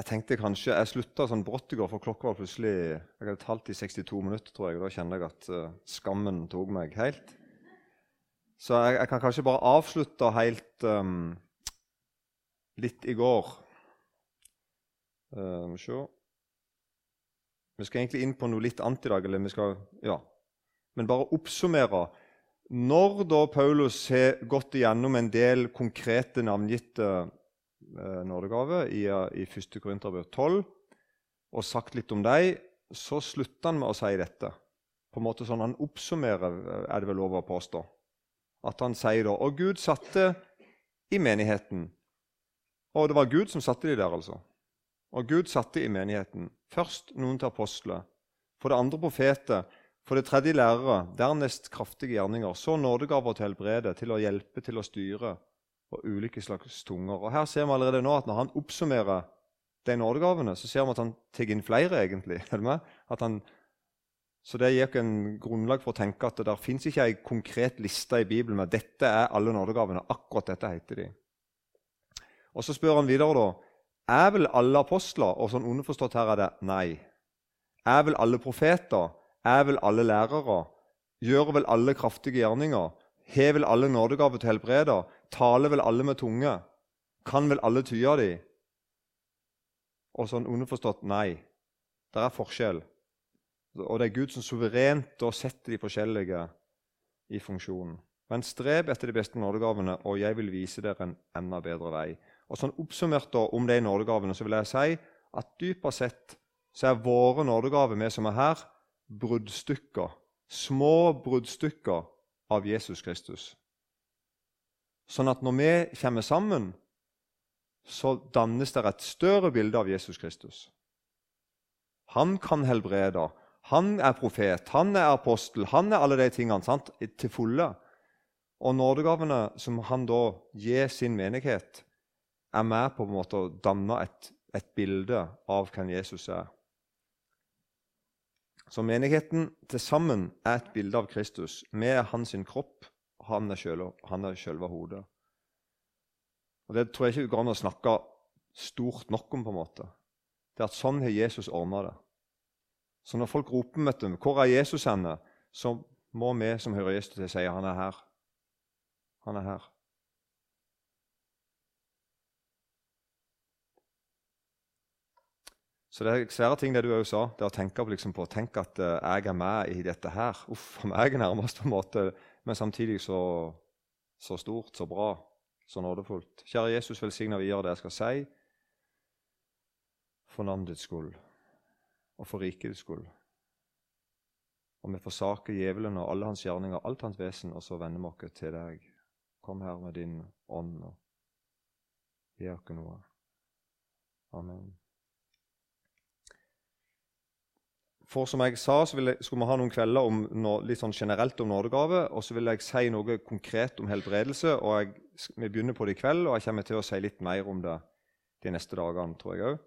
Jeg tenkte kanskje, jeg slutta sånn brått i går, for klokka var plutselig Jeg hadde talt i 62 minutter, tror jeg. og Da kjente jeg at uh, skammen tok meg helt. Så jeg, jeg kan kanskje bare avslutte helt um, litt i går. Uh, se. Vi skal egentlig inn på noe litt annet i dag. eller vi skal, ja. Men bare oppsummere. Når da Paulus har gått igjennom en del konkrete navngitte eh, nådegaver i, i 1. Korinterbrev 12 og sagt litt om dem, så slutter han med å si dette. På en måte sånn Han oppsummerer, er det vel lov å påstå. At han sier da Og Gud satte i menigheten. Og det var Gud som satte de der, altså. Og Gud satte i menigheten først noen til apostler, for det andre profeter, for det tredje lærere, dernest kraftige gjerninger, så nådegaver til helbrede, til å hjelpe, til å styre, og ulike slags tunger. Og Her ser vi allerede nå at når han oppsummerer de nådegavene, så ser vi at han tar inn flere, egentlig. Han, så det gir en grunnlag for å tenke at det fins ikke ei konkret liste i Bibelen med dette er alle nådegavene. Akkurat dette heter de. Og Så spør han videre da, er vel alle apostler Og sånn underforstått her er det nei. Er vel alle profeter? Er vel alle lærere? Gjør vel alle kraftige gjerninger? Har vel alle nådegaver til helbreder? Taler vel alle med tunge? Kan vel alle tya de? Og sånn underforstått nei. Det er forskjell. Og det er Gud som suverent da setter de forskjellige i funksjonen. Men streb etter de beste nådegavene, og jeg vil vise dere en enda bedre vei. Og sånn Oppsummert da, om de nådegavene så vil jeg si at dypere sett så er våre nådegaver, vi som er her, bruddstykker. Små bruddstykker av Jesus Kristus. Sånn at når vi kommer sammen, så dannes det et større bilde av Jesus Kristus. Han kan helbrede. Han er profet, han er apostel, han er alle de tingene sant? til fulle. Og nådegavene som han da gir sin menighet, er med på, en måte å danne et, et bilde av hvem Jesus er. Så menigheten til sammen er et bilde av Kristus. Vi er hans kropp, han er, selv, han er selve hodet. Og Det tror jeg ikke går an å snakke stort nok om. på en måte. Det er at Sånn har Jesus ordna det. Så når folk roper med dem, 'Hvor er Jesus henne?', så må vi som hører Jesus til, si 'Han er her'. Han er her. Så det er svære ting det du også sa. det å tenke på, liksom, på Tenk at uh, jeg er med i dette her. Uff for meg nærmest, på en måte. Men samtidig så, så stort, så bra, så nådefullt. Kjære Jesus, velsign og gjør det jeg skal si, for navnets skyld og for riket ditt skyld. Og vi forsaker djevelen og alle hans gjerninger, alt hans vesen, og så vender vi oss til deg. Kom her med din ånd og gi oss noe. Amen. For som jeg sa, så jeg, skulle vi ha noen kvelder om, litt sånn generelt om nådegave. Og så vil jeg si noe konkret om helbredelse. og jeg, Vi begynner på det i kveld, og jeg kommer til å si litt mer om det de neste dagene. tror Jeg også.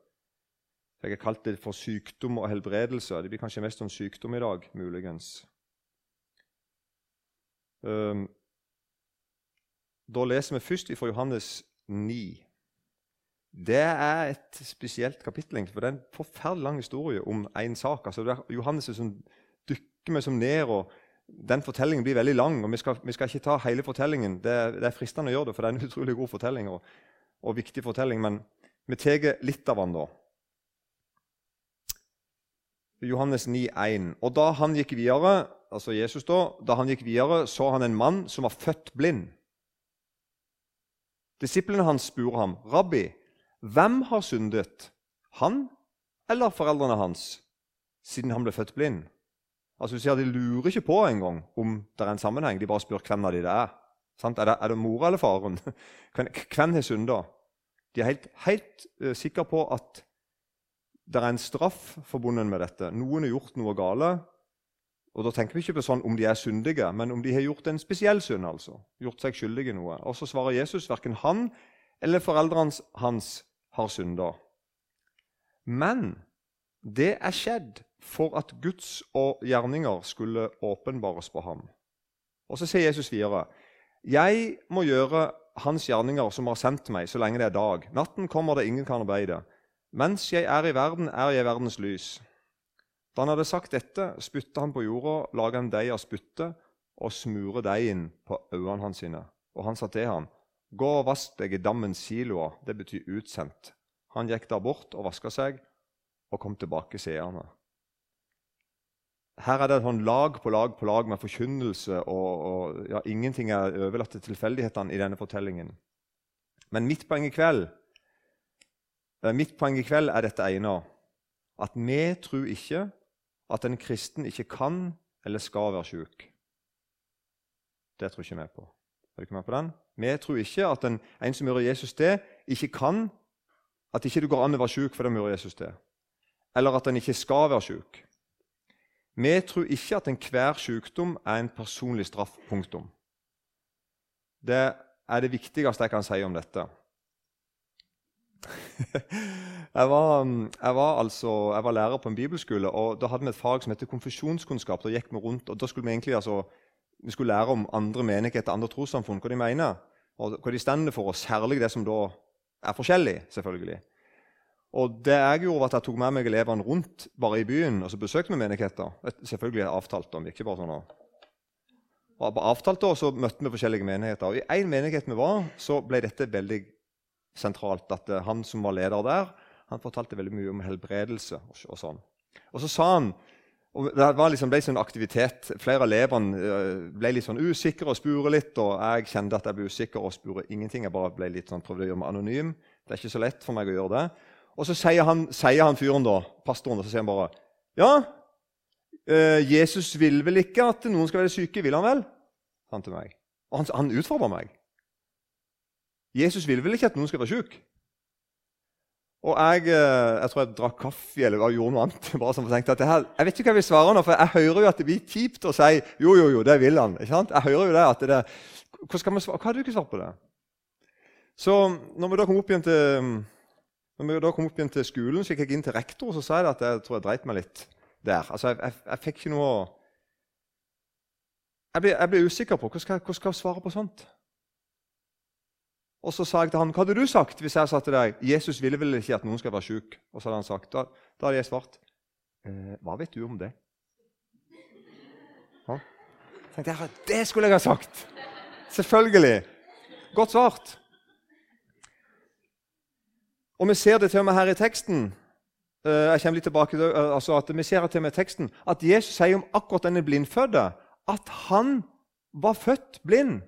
Jeg har kalt det for sykdom og helbredelse. Det blir kanskje mest om sykdom i dag, muligens. Um, da leser vi først fra Johannes 9. Det er et spesielt kapittel, for det er en forferdelig lang historie om én sak. Altså, det er Johannes som dykker meg som ned, og den fortellingen blir veldig lang. og Vi skal, vi skal ikke ta hele fortellingen. Det det er, fristende å gjøre det, for det er en utrolig god fortelling og, og viktig fortelling. Men vi tar litt av den da. Johannes 9, 9,1. Og da han gikk videre, altså Jesus da, da han gikk videre, så han en mann som var født blind. Disiplene hans spurte ham, 'Rabbi, hvem har syndet, han eller foreldrene hans, siden han ble født blind? Altså, du ser, De lurer ikke på engang om det er en sammenheng. De bare spør hvem av de det er. Sant? Er det, er det mora eller faren? Hvem har synda? De er helt, helt uh, sikre på at det er en straff forbundet med dette. Noen har gjort noe gale. Og Da tenker vi ikke på sånn om de er syndige, men om de har gjort en spesiell synd. altså. Gjort seg skyldige noe. Og så svarer Jesus verken han eller foreldrene hans har synda. Men det er skjedd for at Guds gjerninger skulle åpenbares på ham. Og Så sier Jesus videre.: Jeg må gjøre Hans gjerninger som har sendt meg, så lenge det er dag. Natten kommer det ingen kan arbeide. Mens jeg er i verden, er jeg verdens lys. Da han hadde sagt dette, spytta han på jorda, laga en deig av spyttet og smure deigen på øynene hans sine. Og han sa til ham, Gå og vask deg i dammens siloer. Det betyr utsendt. Han gikk da bort og vaska seg og kom tilbake seende. Her er det sånn lag på lag på lag med forkynnelse, og, og ja, ingenting er overlatt til tilfeldighetene i denne fortellingen. Men mitt poeng i kveld, eh, mitt poeng i kveld er dette ene. At vi tror ikke at en kristen ikke kan eller skal være syk. Det tror ikke vi på. Er du ikke med på den? Vi tror ikke at en, en som gjør Jesus det, ikke kan At ikke det går an å være syk fordi vi gjør Jesus det. Eller at en ikke skal være syk. Vi tror ikke at enhver sykdom er en personlig straff. Punktum. Det er det viktigste jeg kan si om dette. jeg, var, jeg, var altså, jeg var, lærer på en bibelskole, og da hadde vi et fag som heter konfesjonskunnskap. Da gikk vi rundt, og da skulle vi egentlig altså, vi skulle lære om andre menigheter, andre trossamfunn, hva de mener, og hva de stender for, og særlig det som da er forskjellig. selvfølgelig. Og det jeg gjorde var at jeg tok med meg elevene rundt bare i byen og så besøkte vi menigheter. Selvfølgelig avtalt om, ikke bare sånn og avtalte, og så møtte vi forskjellige menigheter. Og I én menighet vi var, så ble dette veldig sentralt. At eh, han som var leder der, han fortalte veldig mye om helbredelse. Og, og sånn. Og så sa han og Det liksom, ble sånn aktivitet. Flere av elevene eh, ble litt sånn usikre og spurte litt. Og jeg kjente at jeg ble usikker og spurte ingenting. Jeg bare ble litt sånn, prøvde å gjøre meg anonym. Det er ikke så lett for meg å gjøre det. Og så sier han, sier han fyren da, pastoren og så sier han bare Ja, eh, Jesus vil vel ikke at noen skal være syke, vil han vel? Han til meg. Og han, han utfordrer meg. Jesus vil vel ikke at noen skal være syk? Og jeg, eh, jeg, tror jeg drakk kaffe eller gjorde noe annet. bare som tenkte at her, Jeg vet ikke hva jeg vil svare nå, for jeg hører jo at det blir kjipt å si jo, jo, jo, det vil han. ikke sant? Jeg hører jo det at det, Hva skal man svare? Hva hadde du ikke svart på det? Så når vi da kom opp igjen til kom opp igjen til skolen, så gikk jeg inn til rektor og så sa jeg at jeg tror jeg dreit meg litt der. Altså, jeg, jeg, jeg fikk ikke noe Jeg ble, ble usikker på hvordan skal, hva skal jeg svare på sånt. Og så sa jeg til han, 'Hva hadde du sagt hvis jeg sa til deg 'Jesus ville vel ikke at noen skal være syk?' Og så hadde han sagt, Da, da hadde jeg svart, eh, 'Hva vet du om det?' Ja. tenkte jeg, Det skulle jeg ha sagt! Selvfølgelig. Godt svart. Og vi ser det til og med her i teksten. Eh, jeg kommer litt tilbake til, eh, altså at Vi ser til og med i teksten at Jesus sier om akkurat denne blindfødte at han var født blind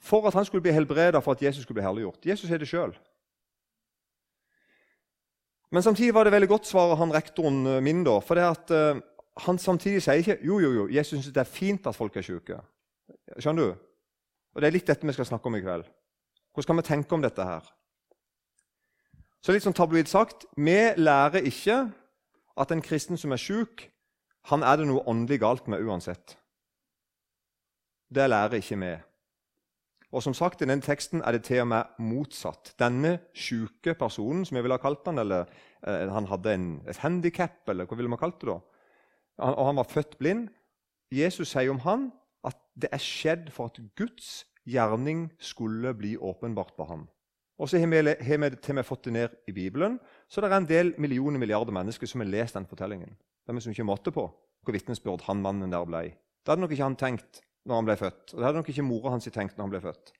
for at han skulle bli helbredet, for at Jesus skulle bli herliggjort. Jesus er det sjøl. Men samtidig var det veldig godt svaret han rektoren eh, min. da, for det at uh, Han samtidig sier ikke jo, jo, jo, Jesus syns det er fint at folk er syke. Skjønner du? Og Det er litt dette vi skal snakke om i kveld. Hvordan skal vi tenke om dette her? Så litt sånn tabloid sagt vi lærer ikke at en kristen som er syk, han er det noe åndelig galt med uansett. Det lærer ikke vi. Og som sagt, I denne teksten er det til og med motsatt. Denne syke personen, som jeg ville ha kalt han, eller eh, han hadde en, et handikap, eller hva ville man kalt det da, han, og han var født blind Jesus sier om han at det er skjedd for at Guds gjerning skulle bli åpenbart på ham. Og så har vi, har vi fått det ned i Bibelen. Så det er en del millioner milliarder mennesker som har lest den fortellingen. Det er som ikke måtte på hvor vitnesbyrd han mannen der ble. Det hadde nok ikke han tenkt når han ble født. Og det hadde nok ikke mora hans tenkt når han ble født.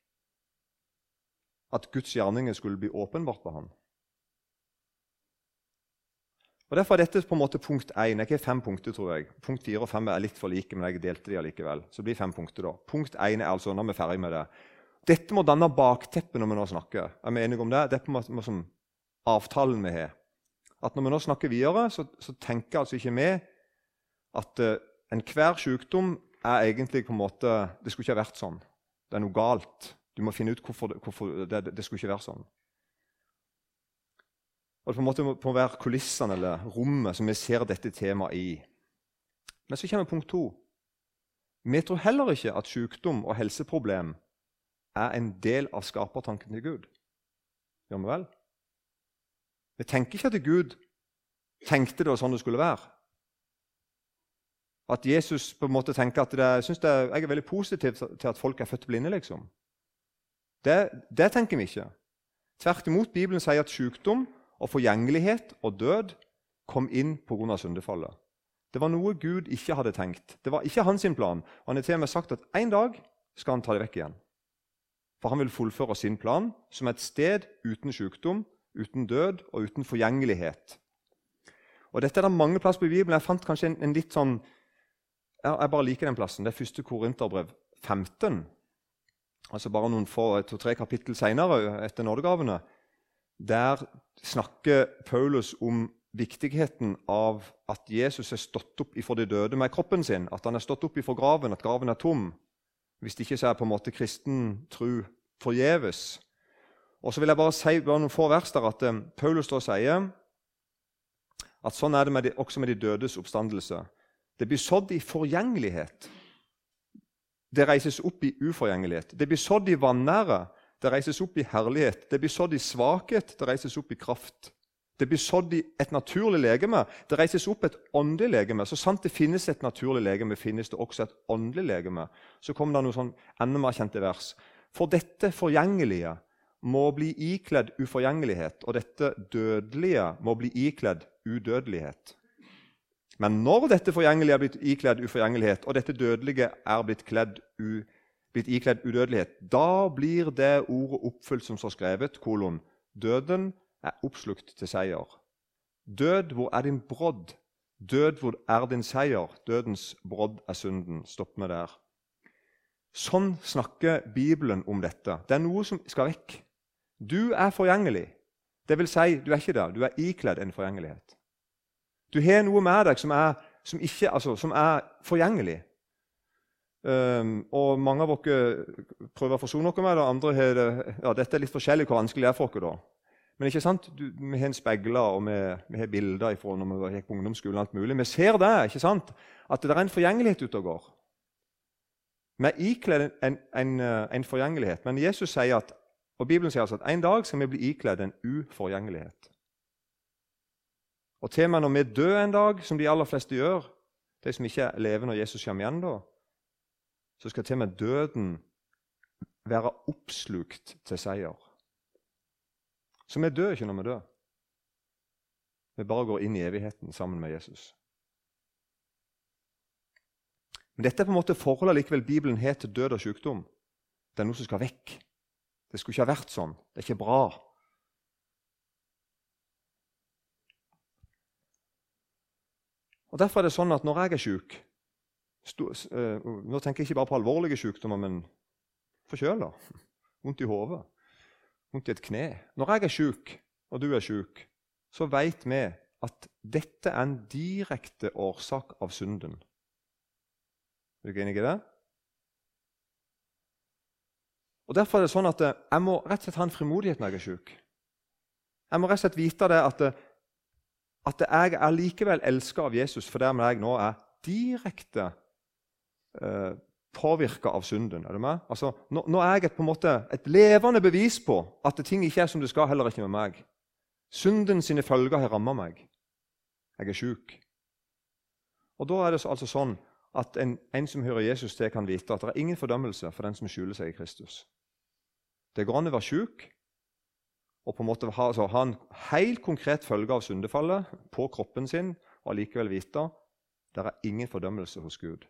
At Guds gjerninger skulle bli åpenbart på han. Og Derfor er dette på en måte punkt 1. Det er ikke fem punkter, tror jeg. Punkt 4 og 5 er litt for like, men jeg delte de allikevel. Så det blir fem punkter da. Punkt 1 er altså, når vi er ferdig med det, dette må danne bakteppet når vi nå snakker. Er vi enige om det? Dette må, må som avtalen vi har. At Når vi nå snakker videre, så, så tenker altså ikke vi at uh, enhver sykdom er egentlig på en måte Det skulle ikke ha vært sånn. Det er noe galt. Du må finne ut hvorfor hvorfor det, det, det skulle ikke være sånn. Og Det på en måte må være kulissene eller rommet som vi ser dette temaet i. Men så kommer punkt to. Vi tror heller ikke at sykdom og helseproblem er en del av skapertanken til Gud. Gjør vi vel? Vi tenker ikke at Gud tenkte det var sånn det skulle være. At Jesus på en måte tenker at det, synes det, jeg er veldig positiv til at folk er født blinde. liksom. Det, det tenker vi ikke. Tvert imot, Bibelen sier at sykdom og forgjengelighet og død kom inn pga. syndefallet. Det var noe Gud ikke hadde tenkt. Det var ikke hans plan. Han har til og med sagt at en dag skal han ta det vekk igjen. For han vil fullføre sin plan som et sted uten sykdom, uten død og uten forgjengelighet. Og Dette er det mange plasser på Bibelen. Jeg fant kanskje en, en litt sånn Jeg bare liker den plassen. Det er første Korinterbrev 15. Altså Bare noen få, to-tre kapittel seinere, etter nådegavene. Der snakker Paulus om viktigheten av at Jesus er stått opp ifra de døde med kroppen sin. At han er stått opp ifra graven, at graven er tom. Hvis det ikke så er på en måte kristen tro forgjeves. Og så vil jeg bare si bare noen få vers der at um, Paulus da sier at sånn er det med de, også med de dødes oppstandelse. Det blir sådd i forgjengelighet. Det reises opp i uforgjengelighet. Det blir sådd i vanære. Det reises opp i herlighet. Det blir sådd i svakhet. Det reises opp i kraft. Det blir sådd i et naturlig legeme. Det reises opp et åndelig legeme. Så sant det finnes et naturlig legeme, finnes det også et åndelig legeme. Så kommer det noe sånn enda mer kjente vers. For dette forgjengelige må bli ikledd uforgjengelighet, og dette dødelige må bli ikledd udødelighet. Men når dette forgjengelige er blitt ikledd uforgjengelighet, og dette dødelige er blitt, u, blitt ikledd udødelighet, da blir det ordet oppfylt som står skrevet, kolon, døden er oppslukt til seier. Død, hvor er din brodd? Død, hvor er din seier? Dødens brodd er synden. Stopp med der. Sånn snakker Bibelen om dette. Det er noe som skal vekk. Du er forgjengelig. Det vil si, du er ikke det. Du er ikledd en forgjengelighet. Du har noe med deg som er, som ikke, altså, som er forgjengelig. Um, og Mange av dere prøver å forsone dere med det. andre har det, ja, Dette er litt forskjellig hvor vanskelig det er for dere. da. Men ikke sant? Du, vi har en speiler og vi, vi, har bilder fra når vi gikk på ungdomsskolen. alt mulig. Vi ser det, ikke sant? at det er en forgjengelighet ute og går. Vi er ikledd en, en, en, forgjengelighet. Men Jesus sier at, og Bibelen sier altså at en dag skal vi bli ikledd en uforgjengelighet. Og til og når vi dør en dag, som de aller fleste gjør, de som ikke lever når Jesus kommer igjen, da, så skal til og døden være oppslukt til seier. Så vi dør ikke når vi dør. Vi bare går inn i evigheten sammen med Jesus. Men dette er på en måte forholdet likevel Bibelen har til død og sykdom. Det er noe som skal vekk. Det skulle ikke ha vært sånn. Det er ikke bra. Og Derfor er det sånn at når jeg er syk eh, Nå tenker jeg ikke bare på alvorlige sykdommer, men forkjøla. Vondt i hodet vondt i et kne. Når jeg er sjuk, og du er sjuk, så veit vi at dette er en direkte årsak av synden. Er du ikke enig i det? Og Derfor er det sånn at jeg må rett og slett ha en frimodighet når jeg er sjuk. Jeg må rett og slett vite det at, at jeg er elsker av Jesus for dermed jeg nå er direkte eh, påvirka av synden. Er du med? Altså, nå, nå, er jeg et, på en måte et levende bevis på at ting ikke er som det skal, heller ikke med meg. Synden sine følger har ramma meg. Jeg er sjuk. Og Da er det altså sånn at en, en, som hører Jesus til, kan vite at det er ingen fordømmelse for den som skjuler seg i Kristus. Det går an å være sjuk og på en måte ha, altså, ha en helt konkret følge av syndefallet på kroppen sin og allikevel vite det er ingen fordømmelse hos Gud.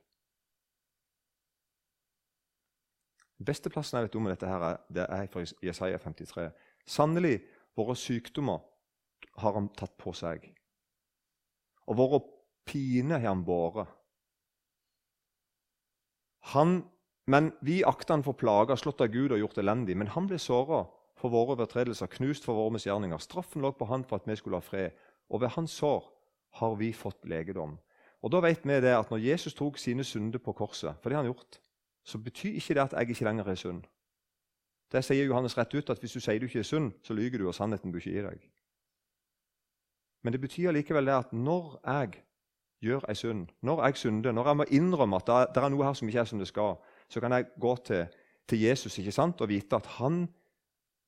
beste plassen jeg vet om dette, her, det er fra Jesaja 53. Sannelig, våre sykdommer har han tatt på seg. Og våre piner har han båret. Han, men vi akter han for plager, slått av Gud og gjort elendig. Men han ble såra for våre overtredelser, knust for våre misgjerninger. Straffen lå på han for at vi skulle ha fred, og ved hans sår har vi fått legedom. Og da vet vi det at Når Jesus tok sine synder på korset, for det har han gjort, så betyr ikke det at jeg ikke lenger er sunn. Det sier Johannes rett ut, at hvis du sier du ikke er sunn, så lyver du, og sannheten bør ikke i deg. Men det betyr likevel det at når jeg gjør ei synd, når jeg synder, når jeg må innrømme at det, er noe her som ikke er som det skal, så kan jeg gå til, til Jesus ikke sant, og vite at han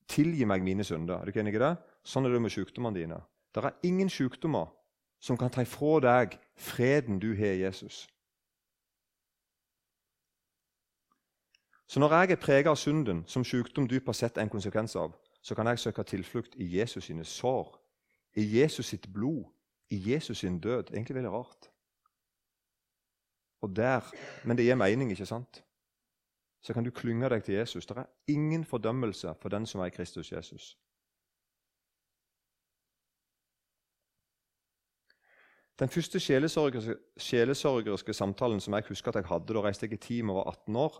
tilgir meg mine synder. Er du ikke enig i det? Sånn er det med sykdommene dine. Det er ingen sykdommer som kan ta ifra deg freden du har i Jesus. Så når jeg er preget av synden, som sykdom dypest sett er en konsekvens av, så kan jeg søke tilflukt i Jesus sine sår, i Jesus sitt blod, i Jesus sin død. Egentlig veldig rart. Og der, Men det gir mening, ikke sant? Så kan du klynge deg til Jesus. Det er ingen fordømmelse for den som er i Kristus Jesus. Den første sjelesorgerske samtalen som jeg husker at jeg hadde, da reiste jeg i team over 18 år.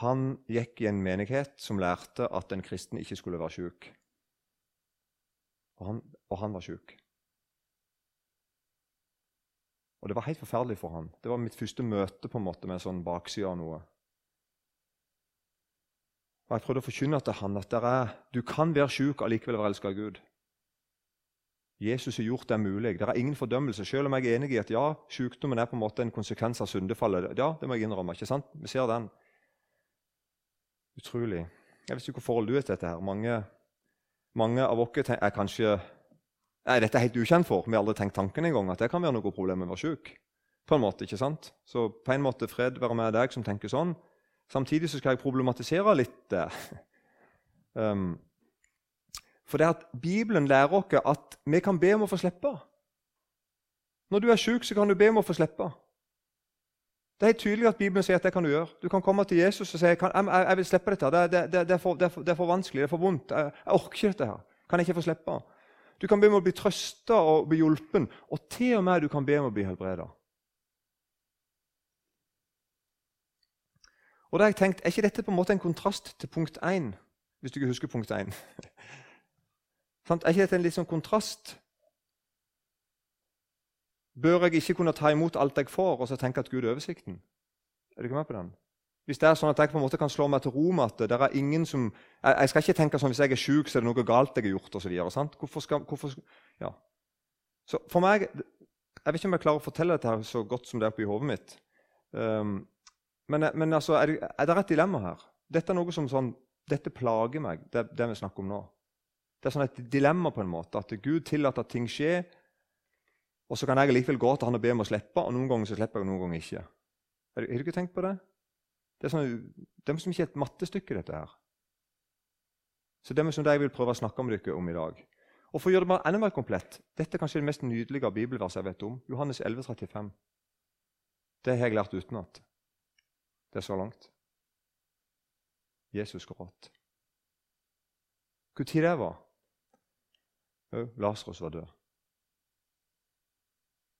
Han gikk i en menighet som lærte at en kristen ikke skulle være syk. Og han, og han var syk. Og det var helt forferdelig for han. Det var mitt første møte på en måte med en sånn bakside av noe. Og Jeg prøvde å forkynne til han at er, du kan være syk og likevel være elsket av Gud. Jesus har gjort det mulig. Det er ingen fordømmelse. Selv om jeg er enig i at ja, sykdommen er på en måte en konsekvens av syndefallet. Ja, det må jeg innrømme. ikke sant? Vi ser den. Utrolig. Jeg vet ikke hvor forhold du er til dette. her. Mange, mange av oss er kanskje Nei, dette er helt ukjent for. Vi har aldri tenkt tanken engang at det kan være noe problem med å være syk. På en måte, ikke sant? Så på en måte fred være med deg som tenker sånn. Samtidig så skal jeg problematisere litt det. Um, for det at Bibelen lærer oss at vi kan be om å få slippe. Når du er syk, så kan du be om å få slippe. Det er helt tydelig at Bibelen sier at det kan du gjøre. Du kan komme til Jesus og si jeg, jeg vil slippe dette. Det, det, det, er for, det, er for, vanskelig, det er for vondt. Jeg, jeg orker ikke dette. her. Kan jeg ikke få slippe? Du kan be om å bli trøsta og bli hjulpen, og til og med du kan be om å bli helbreda. Og da har jeg tenkt, Er ikke dette på en måte en kontrast til punkt 1? Hvis du ikke husker punkt 1? Er ikke dette en litt sånn kontrast? Bør jeg ikke kunne ta imot alt jeg får, og så tenke at Gud er oversikten? Er du ikke med på den? Hvis det er sånn at jeg på en måte kan slå meg til ro med at det er ingen som Jeg, jeg skal ikke tenke sånn hvis jeg er sjuk, så er det noe galt jeg har gjort. Og så videre, sant? hvorfor skal, hvorfor, ja. Så for meg Jeg vet ikke om jeg klarer å fortelle dette her så godt som det er oppi hodet mitt. Um, men, men altså, er det, er det, et dilemma her? Dette er noe som sånn, dette plager meg, det, det vi snakker om nå. Det er sånn et dilemma på en måte, at Gud tillater at ting skjer, og så kan jeg likevel gå til han og be om å slippe, og noen ganger så slipper jeg, og noen ganger ikke. Har du ikke tenkt på det? Det er, sånn, det er som ikke et mattestykke, dette her. Så det er som det jeg vil prøve å snakke med dere om i dag. Og For å gjøre det enda mer komplett Dette er kanskje det mest nydelige bibelverset jeg vet om. Johannes 11, 35. Det har jeg lært utenat. Det er så langt. Jesus gråt. Hvor tid det var? Lasarus var død.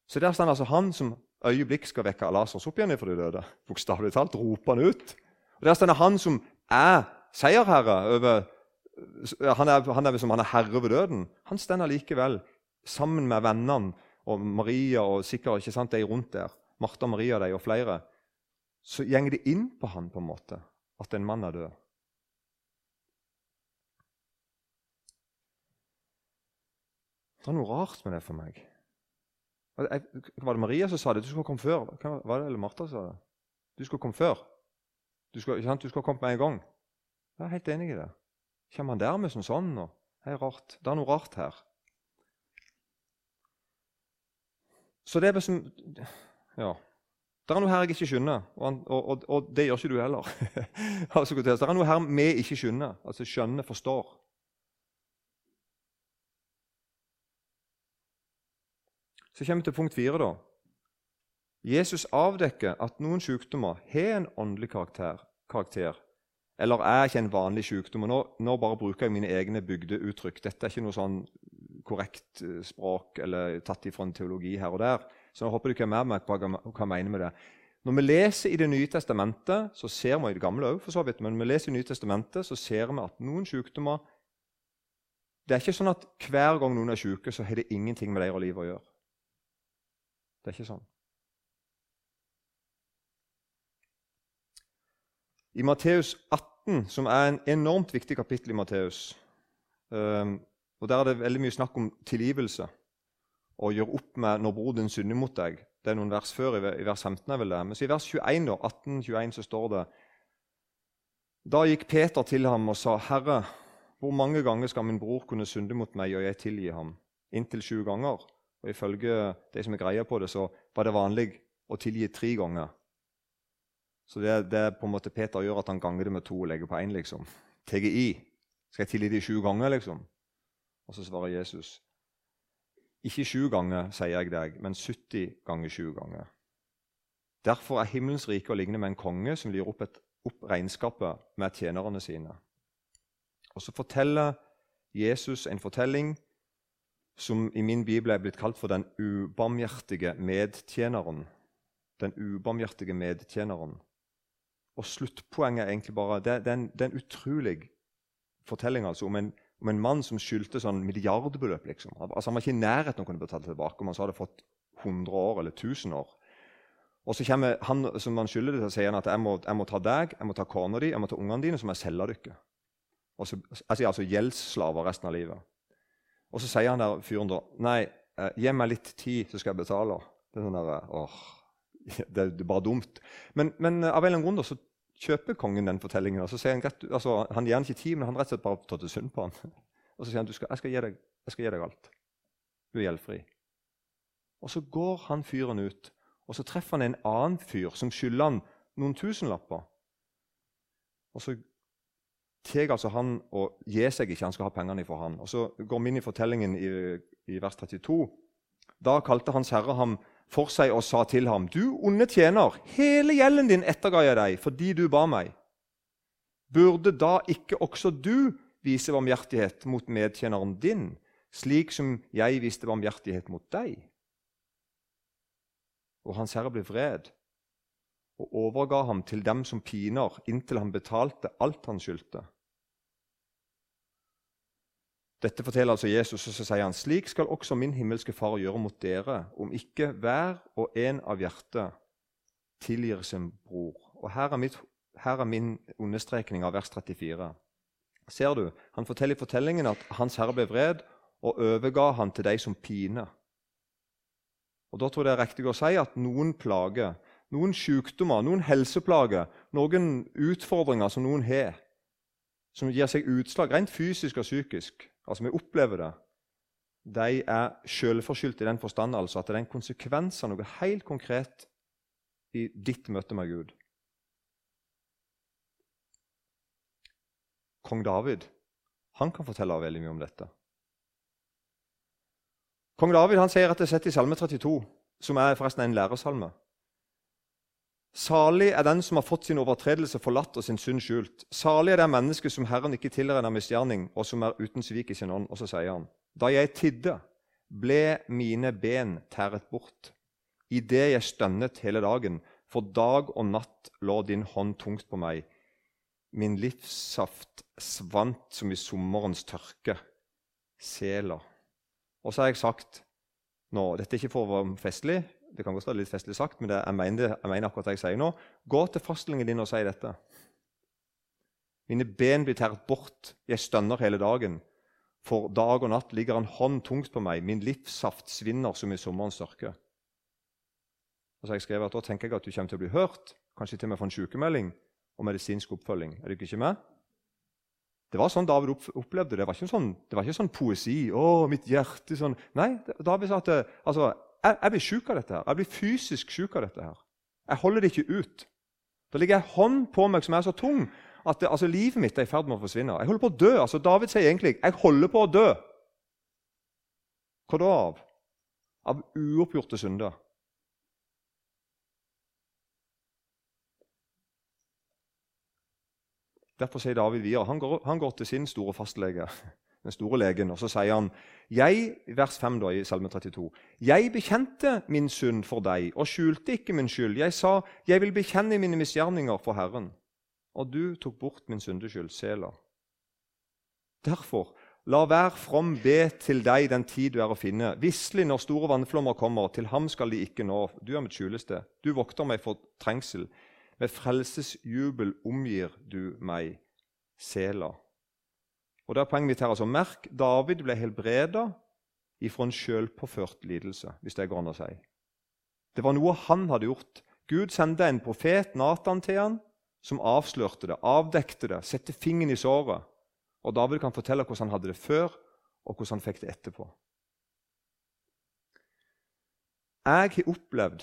Så der står altså han som øyeblikk skal vekke Lasarus opp igjen fra de døde. Bokstavelig talt roper han ut. Og Der står han som er seierherre over han er, han er, liksom, han er herre over døden. Han står likevel sammen med vennene og Maria og sikkert ikke sant, de rundt der. Martha, Maria de og flere. Så går det inn på han på en måte at en mann er død. Det er noe rart med det for meg. Var det Maria som sa det? Du skulle komme før. Hva var det eller Martha som sa det? Du skulle komme før. Du skulle, du skulle komme med en gang. Jeg er helt enig i det. Kommer han der med som sånn? Og, det er rart. Det er noe rart her. Så det er liksom Ja. Det er noe her jeg ikke skjønner, og, og, og, og det gjør ikke du heller. altså, det er noe her vi ikke skjønner, altså skjønner, forstår. Så kommer vi til punkt fire. da. Jesus avdekker at noen sykdommer har en åndelig karakter, karakter, eller er ikke en vanlig sykdom. Nå, nå, bare bruker jeg mine egne bygdeuttrykk. Dette er ikke noe sånn korrekt eh, språk eller tatt ifra en teologi her og der. Så nå håper du ikke er med meg på hva jeg mener med det. Når vi leser i Det nye testamentet, så ser vi i det gamle også, for så vidt, men når vi leser i det Nye testamentet, så ser vi at noen sykdommer Det er ikke sånn at hver gang noen er syke, så har det ingenting med deres liv å gjøre. Det er ikke sånn. I Matteus 18, som er en enormt viktig kapittel i Matteus um, og Der er det veldig mye snakk om tilgivelse og gjøre opp med når bror din synder mot deg. Det er noen vers før, i vers 15. er vel det. Men så i vers 21, da, 18, 21, så står det Da gikk Peter til ham og sa, 'Herre, hvor mange ganger skal min bror kunne synde mot meg, og jeg tilgi ham?' Inntil sju ganger. Og Ifølge de som er greia på det, så var det vanlig å tilgi tre ganger. Så det, det på en måte Peter gjør, at han ganger det med to og legger på én. Liksom. TGI. Skal jeg tilgi de sju ganger, liksom? Og så svarer Jesus, ikke sju ganger, sier jeg deg, men 70 ganger sju ganger. Derfor er himmelens rike å ligne med en konge som lir opp, et, opp regnskapet med tjenerne sine. Og så forteller Jesus en fortelling som i min bibel er blitt kalt for den ubarmhjertige medtjeneren. Den ubarmhjertige medtjeneren. Og sluttpoenget er egentlig bare Det, det, er, en, det er en utrolig fortelling altså, om, en, om en mann som skyldte sånn milliardbeløp. liksom. Altså, han var ikke i nærheten av å kunne betale tilbake om han så hadde fått 100 år eller 1000 år. Og så kommer han som han skylder det, og sier han at jeg må, jeg må ta deg, jeg må ta kona di, jeg må ta ungene dine, så må jeg selge dere. Og så, altså, altså gjeldsslaver resten av livet. Og så sier han der fyren da Nei, eh, gi meg litt tid, så skal jeg betale. Det er sånn der, åh, det, er bare dumt. Men, men av en eller annen grunn da, så kjøper kongen den fortellingen. og så sier Han rett, altså, han gir han ikke tid, men han rett og slett bare tar til synd på han. Og så sier han du skal, jeg, skal gi deg, jeg skal gi deg alt. Du er gjeldfri. Og så går han fyren ut, og så treffer han en annen fyr som skylder han noen tusenlapper. Og så tar altså han og gir seg ikke, han skal ha pengene fra han. Og Så går vi inn i fortellingen i, i vers 32. Da kalte Hans Herre ham for seg og sa til ham.: Du onde tjener, hele gjelden din etterga jeg deg fordi du ba meg. Burde da ikke også du vise barmhjertighet mot medtjeneren din, slik som jeg viste barmhjertighet mot deg? Og Hans Herre ble vred og overga ham til dem som piner, inntil han betalte alt han skyldte. Dette forteller altså Jesus, og så sier han slik skal også min himmelske Far gjøre mot dere, om ikke hver og en av hjertet tilgir sin bror. Og Her er, mitt, her er min understrekning av vers 34. Ser du, Han forteller i fortellingen at Hans Herre ble vred og overga han til de som piner. Og Da tror jeg det er riktig å si at noen plager noen sykdommer, noen helseplager, noen utfordringer som noen har, som gir seg utslag rent fysisk og psykisk, altså vi opplever det, de er selvforskyldt i den forstand altså at det er en konsekvens av noe helt konkret i ditt møte med Gud. Kong David han kan fortelle veldig mye om dette. Kong David han sier at det er sett i Salme 32, som er forresten en læresalme. Salig er den som har fått sin overtredelse forlatt og sin synd skjult. Salig er det menneske som Herren ikke tilregner misgjerning, og som er uten svik i sin ånd. Og så sier han, da jeg tidde, ble mine ben tæret bort, idet jeg stønnet hele dagen, for dag og natt lå din hånd tungt på meg. Min livssaft svant som i sommerens tørke. Sela. Og så har jeg sagt nå, Dette er ikke for å være festlig, det kan godt være litt festlig sagt, men det, jeg, mener, jeg, mener, akkurat det jeg sier nå. Gå til fastlingen din og si dette. Mine ben blir tært bort, jeg stønner hele dagen. For dag og natt ligger en hånd tungt på meg, min livssaft svinner som i sommerens tørke. Og så har jeg skrevet at Da tenker jeg at du kommer til å bli hørt, kanskje til og med få en sykemelding og medisinsk oppfølging. Er du ikke med? Det var sånn David opplevde det. Var sånn, det var ikke sånn poesi. 'Å, mitt hjerte' sånn. Nei, David sa at altså, jeg, jeg blir syk av dette. her. Jeg blir fysisk syk av dette. her. Jeg holder det ikke ut. Da ligger jeg hånd på meg som er så tung at det, altså, livet mitt er i ferd med å forsvinne. Jeg holder på å dø. Altså, David sier egentlig 'jeg holder på å dø'. Hva da av? Av uoppgjorte synder. Derfor sier David videre han går, han går til sin store fastlege den store legen. Og så sier han, jeg, vers 5 da, i Salme 32, jeg bekjente min synd for deg og skjulte ikke min skyld. Jeg sa, jeg vil bekjenne mine misgjerninger for Herren. Og du tok bort min syndeskyld, Sela. Derfor, la hver from be til deg den tid du er å finne. Visselig når store vannflommer kommer, til ham skal de ikke nå. Du er mitt skjuleste. Du vokter meg for trengsel. Med frelsesjubel omgir du meg. Sela. Og det er poenget mitt her, altså, Merk David ble helbreda ifra en sjølpåført lidelse, hvis det går an å si. Det var noe han hadde gjort. Gud sendte en profet, Natan, til han, som avslørte det, avdekte det, sette fingeren i såret. Og David kan fortelle hvordan han hadde det før, og hvordan han fikk det etterpå. Jeg har opplevd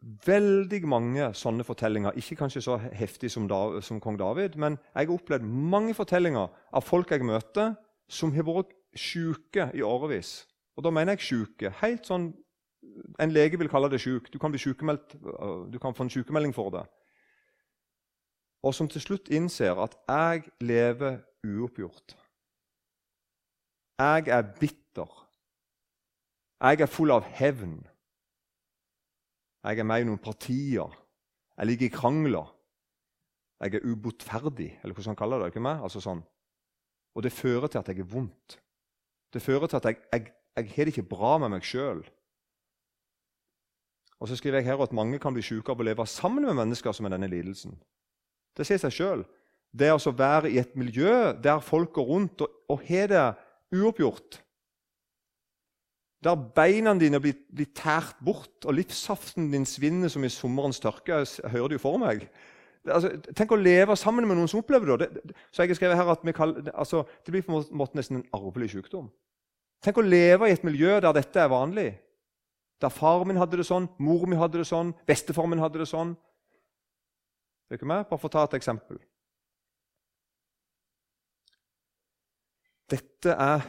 veldig mange sånne fortellinger. Ikke kanskje så heftig som, som, kong David, men jeg har opplevd mange fortellinger av folk jeg møter, som har vært sjuke i årevis. Og da mener jeg sjuke. Helt sånn En lege vil kalle det sjuk. Du kan, bli du kan få en sykemelding for det. Og som til slutt innser at 'jeg lever uoppgjort'. Jeg er bitter. Jeg er full av hevn. Jeg er med i noen partier. Jeg ligger i krangler. Jeg er ubotferdig, eller hvordan han kaller det. ikke meg? Altså sånn. Og det fører til at jeg er vondt. Det fører til at jeg, jeg, jeg har det ikke bra med meg sjøl. Og så skriver jeg her at mange kan bli syke av å leve sammen med mennesker som er denne lidelsen. Det sier seg sjøl. Det å altså være i et miljø der folk går rundt og, og har det uoppgjort Der beina dine blir, blir tært bort, og livssaften din svinner som i sommerens tørke. Jeg hører det jo for meg. Altså, tenk å leve sammen med noen som opplever det. det, det så jeg skrevet her at kaller, altså, Det blir på en måte nesten en arvelig sykdom. Tenk å leve i et miljø der dette er vanlig. Der far min hadde det sånn, mor mi hadde det sånn, bestefar min hadde det sånn. Er ikke med? Bare for å ta et eksempel. Dette er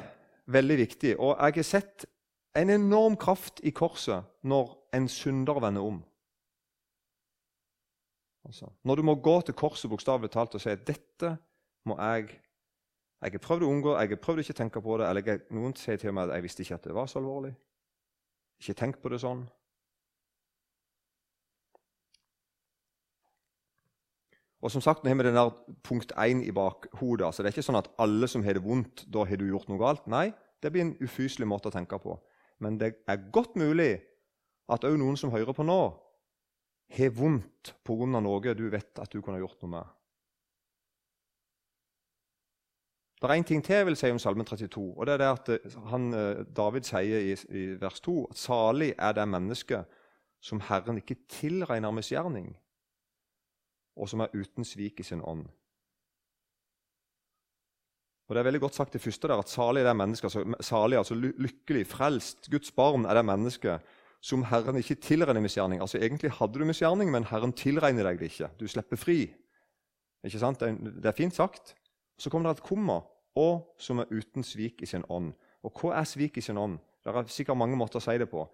veldig viktig, og jeg har sett en enorm kraft i korset når en synder vender om. Altså, når du må gå til korset bokstavelig talt og si at 'dette må jeg' Jeg har prøvd å unngå, jeg har prøvd ikke å tenke på det. eller jeg, Noen sier til meg at 'jeg visste ikke at det var så alvorlig'. Ikke tenk på det sånn. Og som sagt, nå har vi den der punkt 1 i bakhodet. Altså, det er ikke sånn at alle som har det vondt, da har du gjort noe galt. Nei, det blir en ufyselig måte å tenke på. Men det er godt mulig at òg noen som hører på nå, har vondt pga. noe du vet at du kunne gjort noe med. Det er én ting til jeg vil si om Salmen 32. og det er det at eh, han, eh, David sier i, i vers 2 at salig er det mennesket som Herren ikke tilregner misgjerning, og som er uten svik i sin ånd. Og Det er veldig godt sagt det første der, at salig er det mennesket, salig, altså lykkelig, frelst, Guds barn er det mennesket som Herren ikke tilregner misgjerning. Altså Egentlig hadde du misgjerning, men Herren tilregner deg det ikke. Du slipper fri. Ikke sant? Det er fint sagt. Så kommer det et komma, og som er uten svik i sin ånd. Og hva er svik i sin ånd? Det er sikkert mange måter å si det på.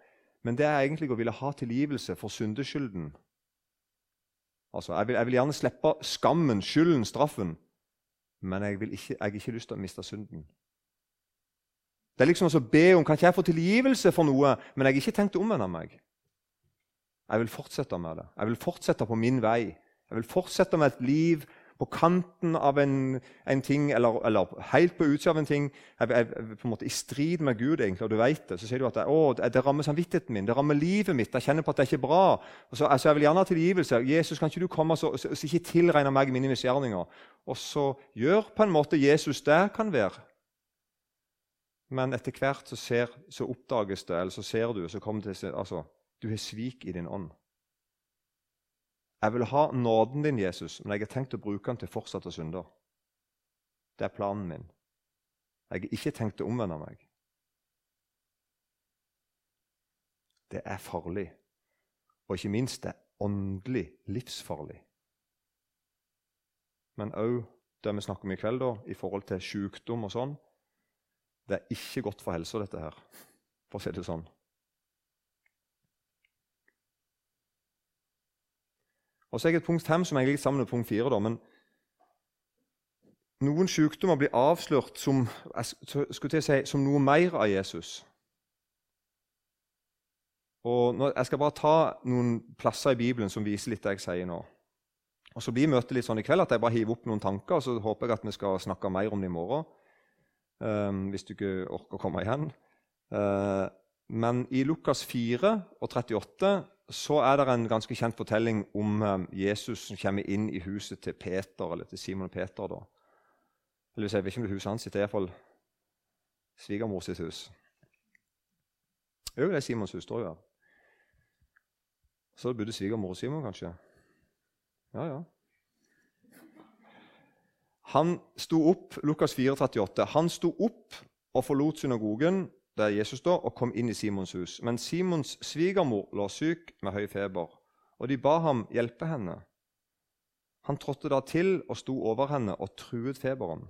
Men det er egentlig å ville ha tilgivelse for syndeskylden. Altså, jeg vil, jeg vil gjerne slippe skammen, skylden, straffen, men jeg, ikke, jeg har ikke lyst til å miste synden. Det er liksom å be om kan ikke jeg få tilgivelse for noe, men jeg har ikke tenkt å omvende meg. Jeg vil fortsette med det. Jeg vil fortsette på min vei. Jeg vil fortsette med et liv på kanten av en, en ting, eller, eller, helt på utsida av en ting, er, er, på en måte i strid med Gud, egentlig, og du vet det, så sier du at å, det rammer samvittigheten min, det rammer livet mitt, jeg kjenner på at det er ikke bra. Og så, altså, Jeg vil gjerne ha tilgivelse. Jesus, kan ikke du komme og ikke tilregne meg mine misgjerninger? Og så gjør på en måte Jesus det kan være. Men etter hvert så, ser, så oppdages det, eller så ser du, så kommer det til altså, Du har svik i din ånd. Jeg vil ha nåden din, Jesus, men jeg har tenkt å bruke den til fortsatte synder. Det er planen min. Jeg har ikke tenkt å omvende meg. Det er farlig, og ikke minst det er åndelig livsfarlig. Men òg det vi snakker om i kveld, da, i forhold til sykdom og sånn. Det er ikke godt for helsa, dette her, for å si det sånn. Og så er jeg et punkt fem som litt sammen med punkt fire. Men noen sykdommer blir avslørt som, si, som noe mer av Jesus. Og nå, Jeg skal bare ta noen plasser i Bibelen som viser litt det jeg sier nå. Og Så blir møtet litt sånn i kveld at jeg bare hiver opp noen tanker, og så håper jeg at vi skal snakke mer om det i morgen. Um, hvis du ikke orker å komme igjen. Uh, men i Lukas 4 og 38 så er det en ganske kjent fortelling om eh, Jesus som kommer inn i huset til Peter, eller til Simon og Peter. da. Eller jeg vet ikke om det er huset hans, det er iallfall svigermor sitt hus. Jo, det er Simons hus, da, her. Så bodde svigermor og Simon, kanskje? Ja, ja. Han sto opp, Lukas 4, 38, han sto opp og forlot synagogen det er Jesus da, og kom inn i Simons hus. Men Simons svigermor lå syk med høy feber, og de ba ham hjelpe henne. Han trådte da til og sto over henne og truet feberen,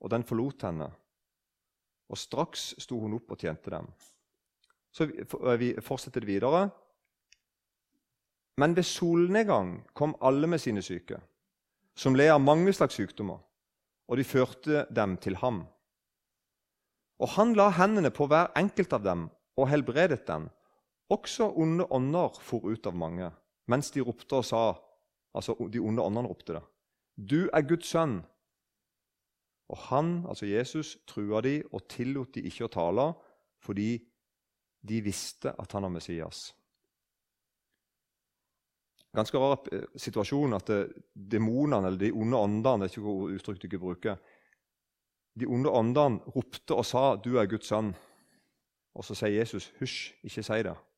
og den forlot henne. Og straks sto hun opp og tjente dem. Så vi, vi fortsetter det videre. Men ved solnedgang kom alle med sine syke, som led av mange slags sykdommer, og de førte dem til ham. Og han la hendene på hver enkelt av dem og helbredet dem. Også onde ånder for ut av mange, mens de ropte og sa Altså de onde åndene ropte det. Du er Guds sønn. Og han, altså Jesus, trua de og tillot de ikke å tale fordi de visste at han var Messias. Ganske rar eh, situasjon at eh, demonene, eller de onde åndene er ikke hvor uttrykk du ikke bruker, De onde åndene ropte og sa 'Du er Guds sønn'. Og så sier Jesus 'Hysj, ikke si det'.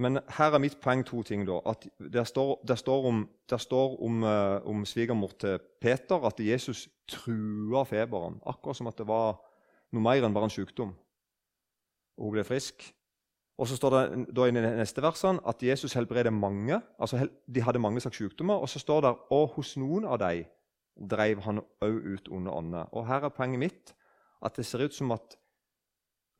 Men her er mitt poeng to ting. da, at Det står, der står om, der står om, uh, om svigermor til Peter at Jesus trua feberen. Akkurat som at det var noe mer enn bare en sykdom. Og hun ble frisk. Og så står det da i neste versene at Jesus helbreder mange. altså De hadde mange slags sykdommer. Og så står det og hos noen av dem drev han òg ut onde ånder. Og her er poenget mitt at det ser ut som at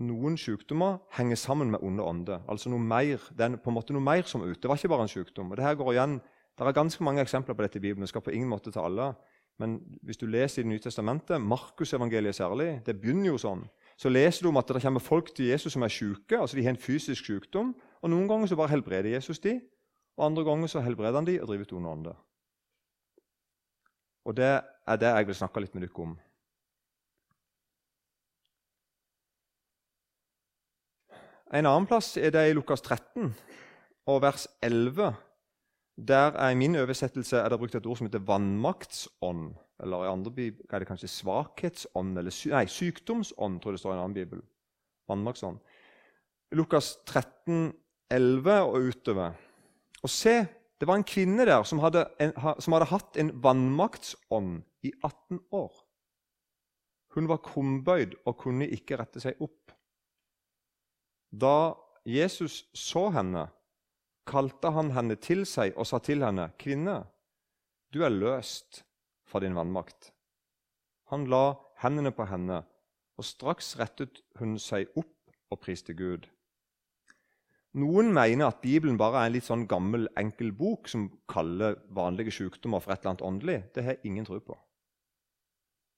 noen sykdommer henger sammen med onde ånder. Altså noe mer, det er på en måte noe mer som er ute. Det var ikke bare en sykdom. Og det her går igjen, Det er ganske mange eksempler på dette i Bibelen. Jeg skal på ingen måte ta alle. Men hvis du leser i Det nye testamentet, Markusevangeliet særlig, det begynner jo sånn. Så leser du om at det kommer folk til Jesus som er syke. altså De har en fysisk sykdom. og Noen ganger så bare helbreder Jesus de, og andre ganger så helbreder han de og driver ut onde ånder. Og det er det jeg vil snakke litt med dere om. En annen plass er det i Lukas 13 og vers 11. Der er I min oversettelse er det brukt et ord som heter vannmaktsånd. Eller i andre bibel er det kanskje svakhetsånd, eller nei, sykdomsånd, tror jeg det står i en annen bibel. Vannmarksånd. Lukas 13, 11 og utover. Og se, det var en kvinne der som hadde, en, som hadde hatt en vannmaktsånd i 18 år. Hun var krumbøyd og kunne ikke rette seg opp. Da Jesus så henne, kalte han henne til seg og sa til henne, 'Kvinne, du er løst fra din vannmakt.' Han la hendene på henne, og straks rettet hun seg opp og priste Gud. Noen mener at Bibelen bare er en litt sånn gammel, enkel bok som kaller vanlige sykdommer for et eller annet åndelig. Det har jeg ingen tro på.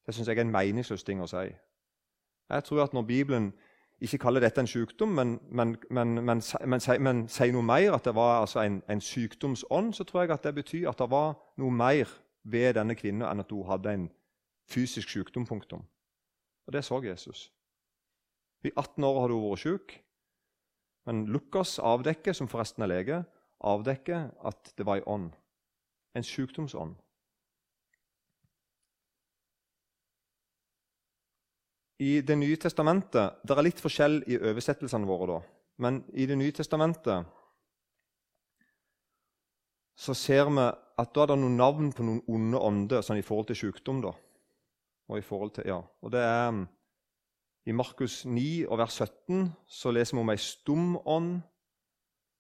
Det syns jeg er en meningsløs ting å si. Jeg tror at når Bibelen ikke kaller dette en sykdom, men, men, men, men sier noe mer, at det var altså en, en, sykdomsånd, så tror jeg at det betyr at det var noe mer ved denne kvinnen enn at hun hadde en fysisk sykdom. Punktum. Og det så Jesus. I 18 år hadde hun vært syk. Men Lukas avdekker, som forresten er lege, avdekker at det var en ånd. En sykdomsånd. I Det nye testamentet Det er litt forskjell i oversettelsene våre, da. Men i Det nye testamentet så ser vi at da er det noen navn på noen onde ånder sånn i forhold til sykdom. da. Og i forhold til, ja. Og det er um, I Markus 9 og vers 17 så leser vi om ei stum ånd.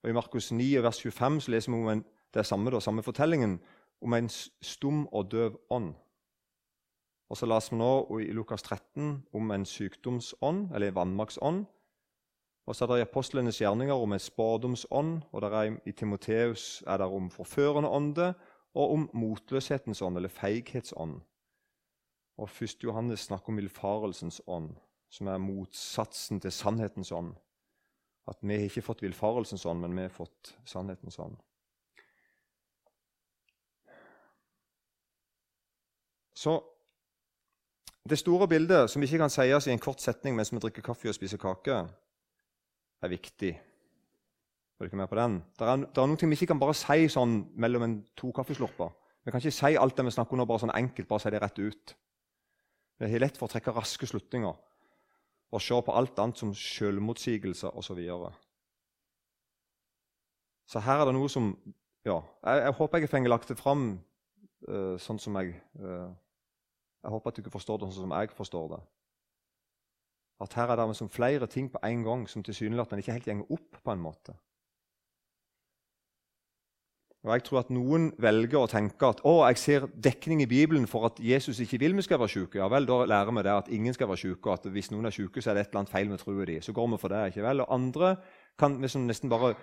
Og i Markus 9 og vers 25 så leser vi om en, det samme, da, samme fortellingen om en stum og døv ånd. Og så leser vi nå i Lukas 13 om en sykdomsånd, eller en vannmaktsånd. Og så er det i apostlenes gjerninger om en spådomsånd, og er, i Timoteus er det om forførende ånde og om motløshetens ånd, eller feighetsånd. Og 1. Johannes snakker om villfarelsens ånd, som er motsatsen til sannhetens ånd. At vi har ikke fått villfarelsens ånd, men vi har fått sannhetens ånd. Så det store bildet, som ikke kan sies i en kort setning mens vi drikker kaffe og spiser kake, er viktig. Er dere med på den? Det er, er noe vi ikke kan bare si sånn mellom en to kaffeslurper. Vi kan ikke si alt det vi snakker om bare sånn enkelt, bare si det rett ut. Det er lett for å trekke raske slutninger og se på alt annet som selvmotsigelse osv. Så, videre. så her er det noe som ja, jeg, jeg håper jeg har lagt det fram uh, sånn som jeg uh, jeg håper at du ikke forstår det sånn som jeg forstår det. At her er det som flere ting på en gang som tilsynelatende ikke helt gjenger opp. på en måte. Og Jeg tror at noen velger å tenke at å, jeg ser dekning i Bibelen for at Jesus ikke vil vi skal være syke. Ja vel, Da lærer vi det at ingen skal være syke, og at hvis noen er syke, så er det et eller annet feil med troen deres. Så går vi for det. ikke vel? Og andre kan liksom nesten bare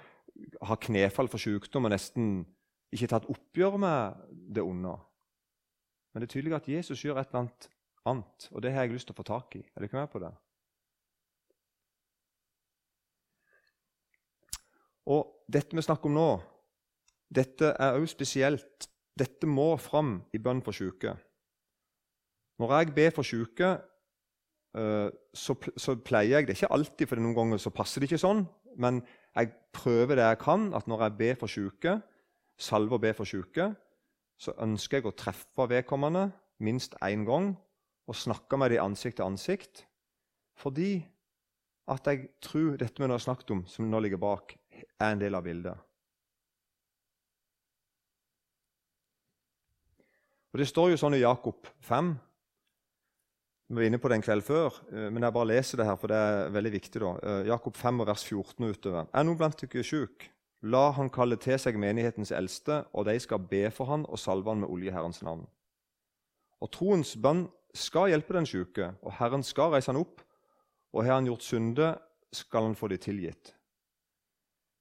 ha knefall for sykdom og nesten ikke tatt oppgjør med det onde. Men det er tydelig at Jesus gjør et eller annet annet, og det har jeg lyst til å få tak i. Er du ikke med på det? Og dette vi snakker om nå, dette er òg spesielt. Dette må fram i bønn for syke. Når jeg ber for syke, eh, så, pleier jeg det ikke alltid, for noen ganger så passer det ikke sånn. Men jeg prøver det jeg kan, at når jeg ber for syke, salver og ber for syke, så ønsker jeg å treffe vedkommende minst én gang og snakke med dem ansikt til ansikt. Fordi at jeg tror dette vi har snakket om, som nå ligger bak, er en del av bildet. Og Det står jo sånn i Jakob 5. Vi var inne på det en kveld før, eh, men jeg bare leser det her, for det er veldig viktig. da. Eh, Jakob 5, vers 14 utover. Er noen blant dere sjuk? La han kalle til seg menighetens eldste, og de skal be for han og salve han med olje i Herrens navn. Og troens bønn skal hjelpe den sjuke, og Herren skal reise han opp. Og har han gjort synde, skal han få de tilgitt.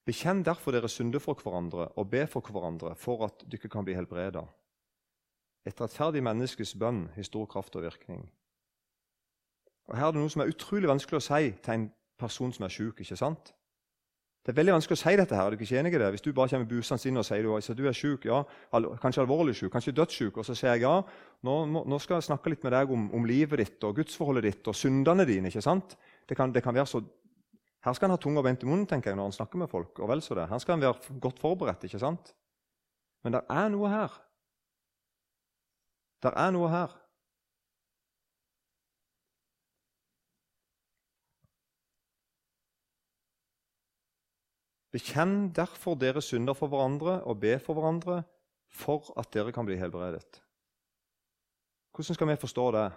Bekjenn derfor deres synder for hverandre og be for hverandre for at dere kan bli helbreda. Et rettferdig menneskes bønn har stor kraft og virkning. Og Her er det noe som er utrolig vanskelig å si til en person som er syk. Ikke sant? Det er veldig vanskelig å si dette. her, er du ikke enig i det? Hvis du bare kommer busende inn og sier du, du er syk, ja, kanskje alvorlig syk, kanskje dødssyk, og så sier jeg ja, nå, nå, skal jeg snakke litt med deg om, om livet ditt og gudsforholdet ditt og syndene dine. ikke sant? Det kan, det kan være så her skal han ha tunga beint i munnen tenker jeg, når han snakker med folk. og vel så det. Her skal han være godt forberedt. ikke sant? Men det er noe her. Det er noe her. Bekjenn derfor dere synder for hverandre og be for hverandre for at dere kan bli helbredet. Hvordan skal vi forstå det?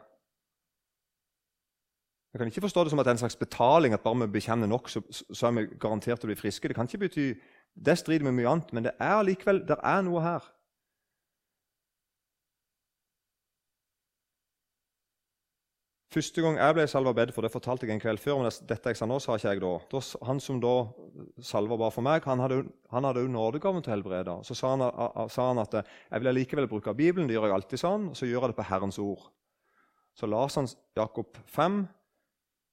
Vi kan ikke forstå det som at det er en slags betaling, at bare vi bekjenner nok, så, så er vi garantert å bli friske. Det kan ikke bety, det strider med mye annet, men det er likevel det er noe her. Første gang jeg ble salva bedt for, det fortalte jeg en kveld før, men dette jeg sa nå, sa ikke jeg da. han som da salva bare for meg, han hadde, han jo nådegaven til å helbrede. Så sa han, sa han, at jeg vil likevel bruke Bibelen, det gjør jeg alltid sånn, Og så gjør jeg det på Herrens ord. Så las han Jakob 5,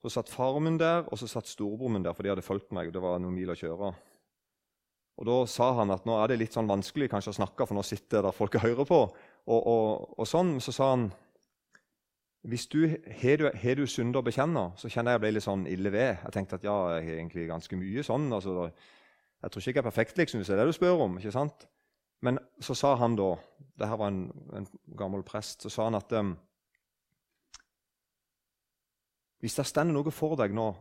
så satt faren min der, og så satt storebroren min der, for de hadde fulgt meg. Det var noen mil å kjøre. Og Da sa han at nå er det litt sånn vanskelig kanskje å snakke, for nå sitter der folk og hører på. Og, og, og sånn, Så sa han hvis du har du, du synder å bekjenne, så kjenner jeg jeg ble litt sånn ille ved. Jeg tenkte at ja, jeg har egentlig ganske mye sånn. altså Jeg tror ikke jeg er perfekt, liksom, hvis det er det du spør om. ikke sant? Men så sa han da det her var en, en gammel prest, så sa han at um, hvis det står noe for deg nå,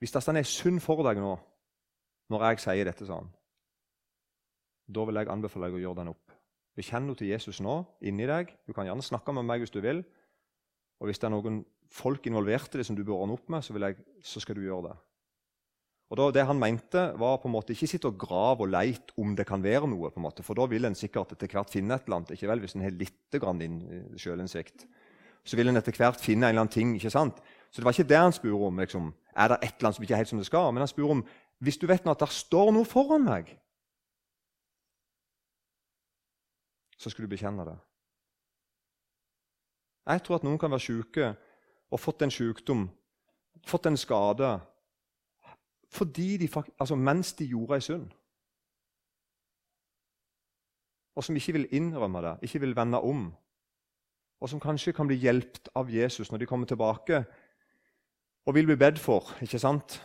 hvis det står ei synd for deg nå, når jeg sier dette sånn, da vil jeg anbefale deg å gjøre den opp. Bekjenn henne til Jesus nå, inni deg. Du kan gjerne snakke med meg hvis du vil. Og hvis det er noen folk involvert i det som du bør ordne opp med, så, jeg, så skal du gjøre det. Og da, Det han mente, var på en måte ikke sitte og grave og leite om det kan være noe. på en måte, For da vil en sikkert etter hvert finne et eller annet. ikke vel, Hvis en har litt sjølinnsikt, så vil en etter hvert finne en eller annen ting. ikke sant? Så det var ikke det han spurte om. Liksom. Er det et eller annet som ikke er helt som det skal? Men han spurte om hvis du vet nå at det står noe foran meg, så skal du bekjenne det. Jeg tror at noen kan være syke og fått en sykdom, fått en skade, de, altså mens de gjorde ei synd. Og som ikke vil innrømme det, ikke vil vende om. Og som kanskje kan bli hjulpet av Jesus når de kommer tilbake og vil bli bedt for. ikke sant?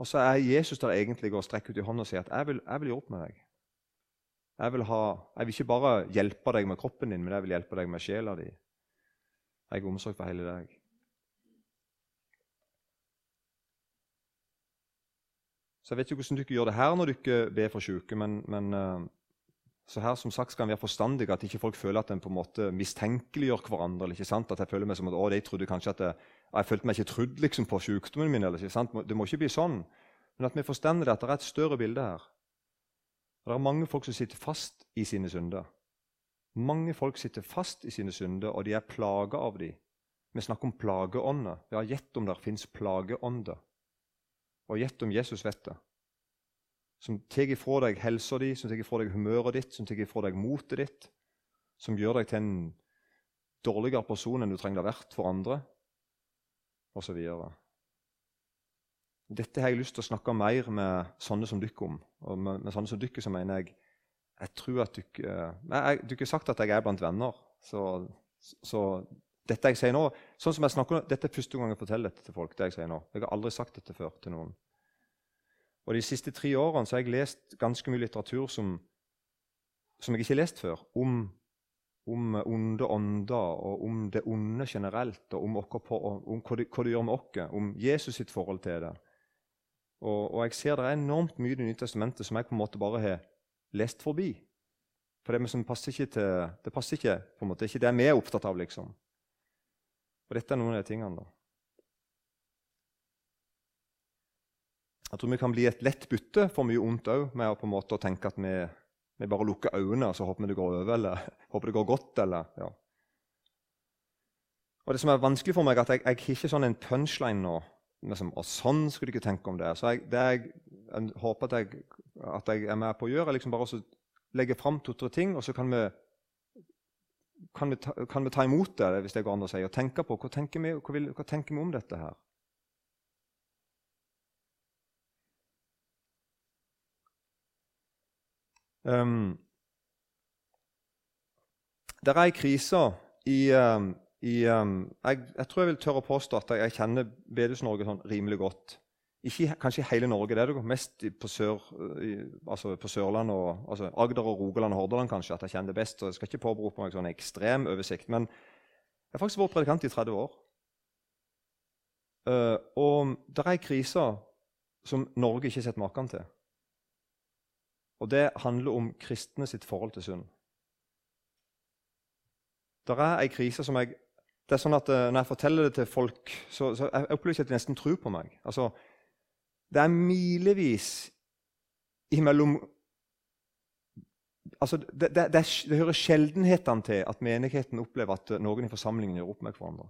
Og så er Jesus der egentlig og strekker ut i hånda og sier at jeg vil, jeg vil opp med deg. Jeg vil, ha, jeg vil, ikke bare hjelpe deg med kroppen din, men jeg vil hjelpe deg med sjela di. Jeg omsorg for hele deg. Så Jeg vet ikke hvordan dere gjør det her når dere ber for syke, men, men uh, så her som sagt skal en være forstandig, at ikke folk føler at en på en måte mistenkeliggjør hverandre. eller ikke sant? At jeg føler meg som at å, de trodde kanskje at jeg, jeg følte meg ikke trudd liksom, på sykdommen min. Eller, ikke sant? Det må ikke bli sånn. Men at vi forstår at det er et større bilde her. Det er mange folk som sitter fast i sine synder. Mange folk sitter fast i sine synder, og de er plaga av dem. Vi snakker om plageånder. Ja, gjett om det fins plageånder. Og gjett om Jesus vet det. Som tar ifra deg helsa di, som tar ifra deg humøret ditt, som tar ifra deg motet ditt. Som gjør deg til en dårligere person enn du trenger å ha vært for andre, osv. Dette har jeg lyst til å snakke mer med sånne som dere om. Og med, med sånne som dere så mener jeg jeg tror at dere jeg, Du har ikke sagt at jeg er blant venner. Så, så, dette jeg sier nå, sånn som jeg snakker, dette er første gang jeg forteller dette til folk. det Jeg sier nå. Jeg har aldri sagt dette før til noen. Og De siste tre årene så har jeg lest ganske mye litteratur som, som jeg ikke har lest før, om, om onde ånder og om det onde generelt, og om, på, om hva, det, hva, det, gjør med oss, om Jesus sitt forhold til det. Og, og, jeg ser det er enormt mye i Det nye testamentet som jeg på en måte bare har lest forbi. For det, passer ikke til, det passer ikke på en måte, Det er ikke det vi er opptatt av. liksom. Og dette er noen av de tingene. da. Jeg tror vi kan bli et lett bytte for mye ondt òg, med å på en måte tenke at vi, vi bare lukker øynene og så håper vi det går over, eller håper det går godt. eller, ja. Og Det som er vanskelig for meg, er at jeg, jeg har ikke sånn en punchline nå liksom, og sånn skulle du ikke tenke om det. Så jeg, det jeg, jeg håper at jeg, at jeg, er med på å gjøre, er liksom bare å legge fram to-tre ting, og så kan vi, kan vi, ta, kan, vi ta, imot det hvis det går an å si, og tenke på hva tenker vi, hva, vil, hva tenker vi om dette her. Um, det er ei krise i um, i, um, jeg, jeg, tror jeg vil tørre å påstå at jeg, kjenner Bedehus-Norge sånn rimelig godt. Ikke kanskje i hele Norge, det er det mest på, sør, altså på Sørlandet og altså Agder og Rogaland og Hordaland kanskje, at jeg kjenner det best. og Jeg skal ikke påberope meg sånn ekstrem oversikt, men jeg har faktisk vært predikant i 30 år. Uh, og det er kriser som Norge ikke har sett maken til. Og det handler om kristne sitt forhold til synd. Det er ei krise som jeg det er sånn at uh, Når jeg forteller det til folk, så, så jeg opplever ikke at de nesten tror på meg. Altså, det er milevis imellom altså, det, det, det, det, hører sjeldenhetene til at menigheten opplever at noen i forsamlingen gjør opp med hverandre.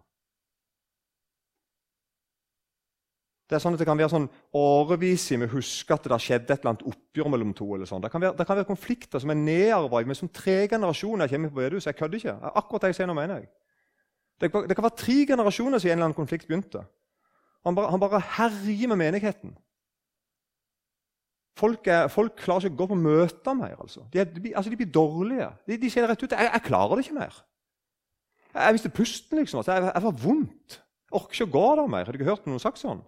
Det er sånn at det kan være sånn årevis vi husker at det har skjedd et eller annet oppgjør mellom to. eller sånn. Det kan være, det kan være konflikter som er nedarva med som tre generasjoner kommer på bedehus. Jeg kødder ikke. Akkurat det jeg sier nå, mener jeg. Det, kan være tre generasjoner siden en eller annen konflikt begynte. Han bare, han bare herjer med menigheten. Folk, er, folk, klarer ikke å gå på møter mer. altså. De, er, de, altså, de blir dårlige. De, de, sier rett ut jeg, jeg klarer det ikke mer. Jeg, jeg mister pusten. liksom. Altså, jeg, jeg var vondt. Jeg orker ikke å gå der mer. Har du ikke hørt noen sagt sånn?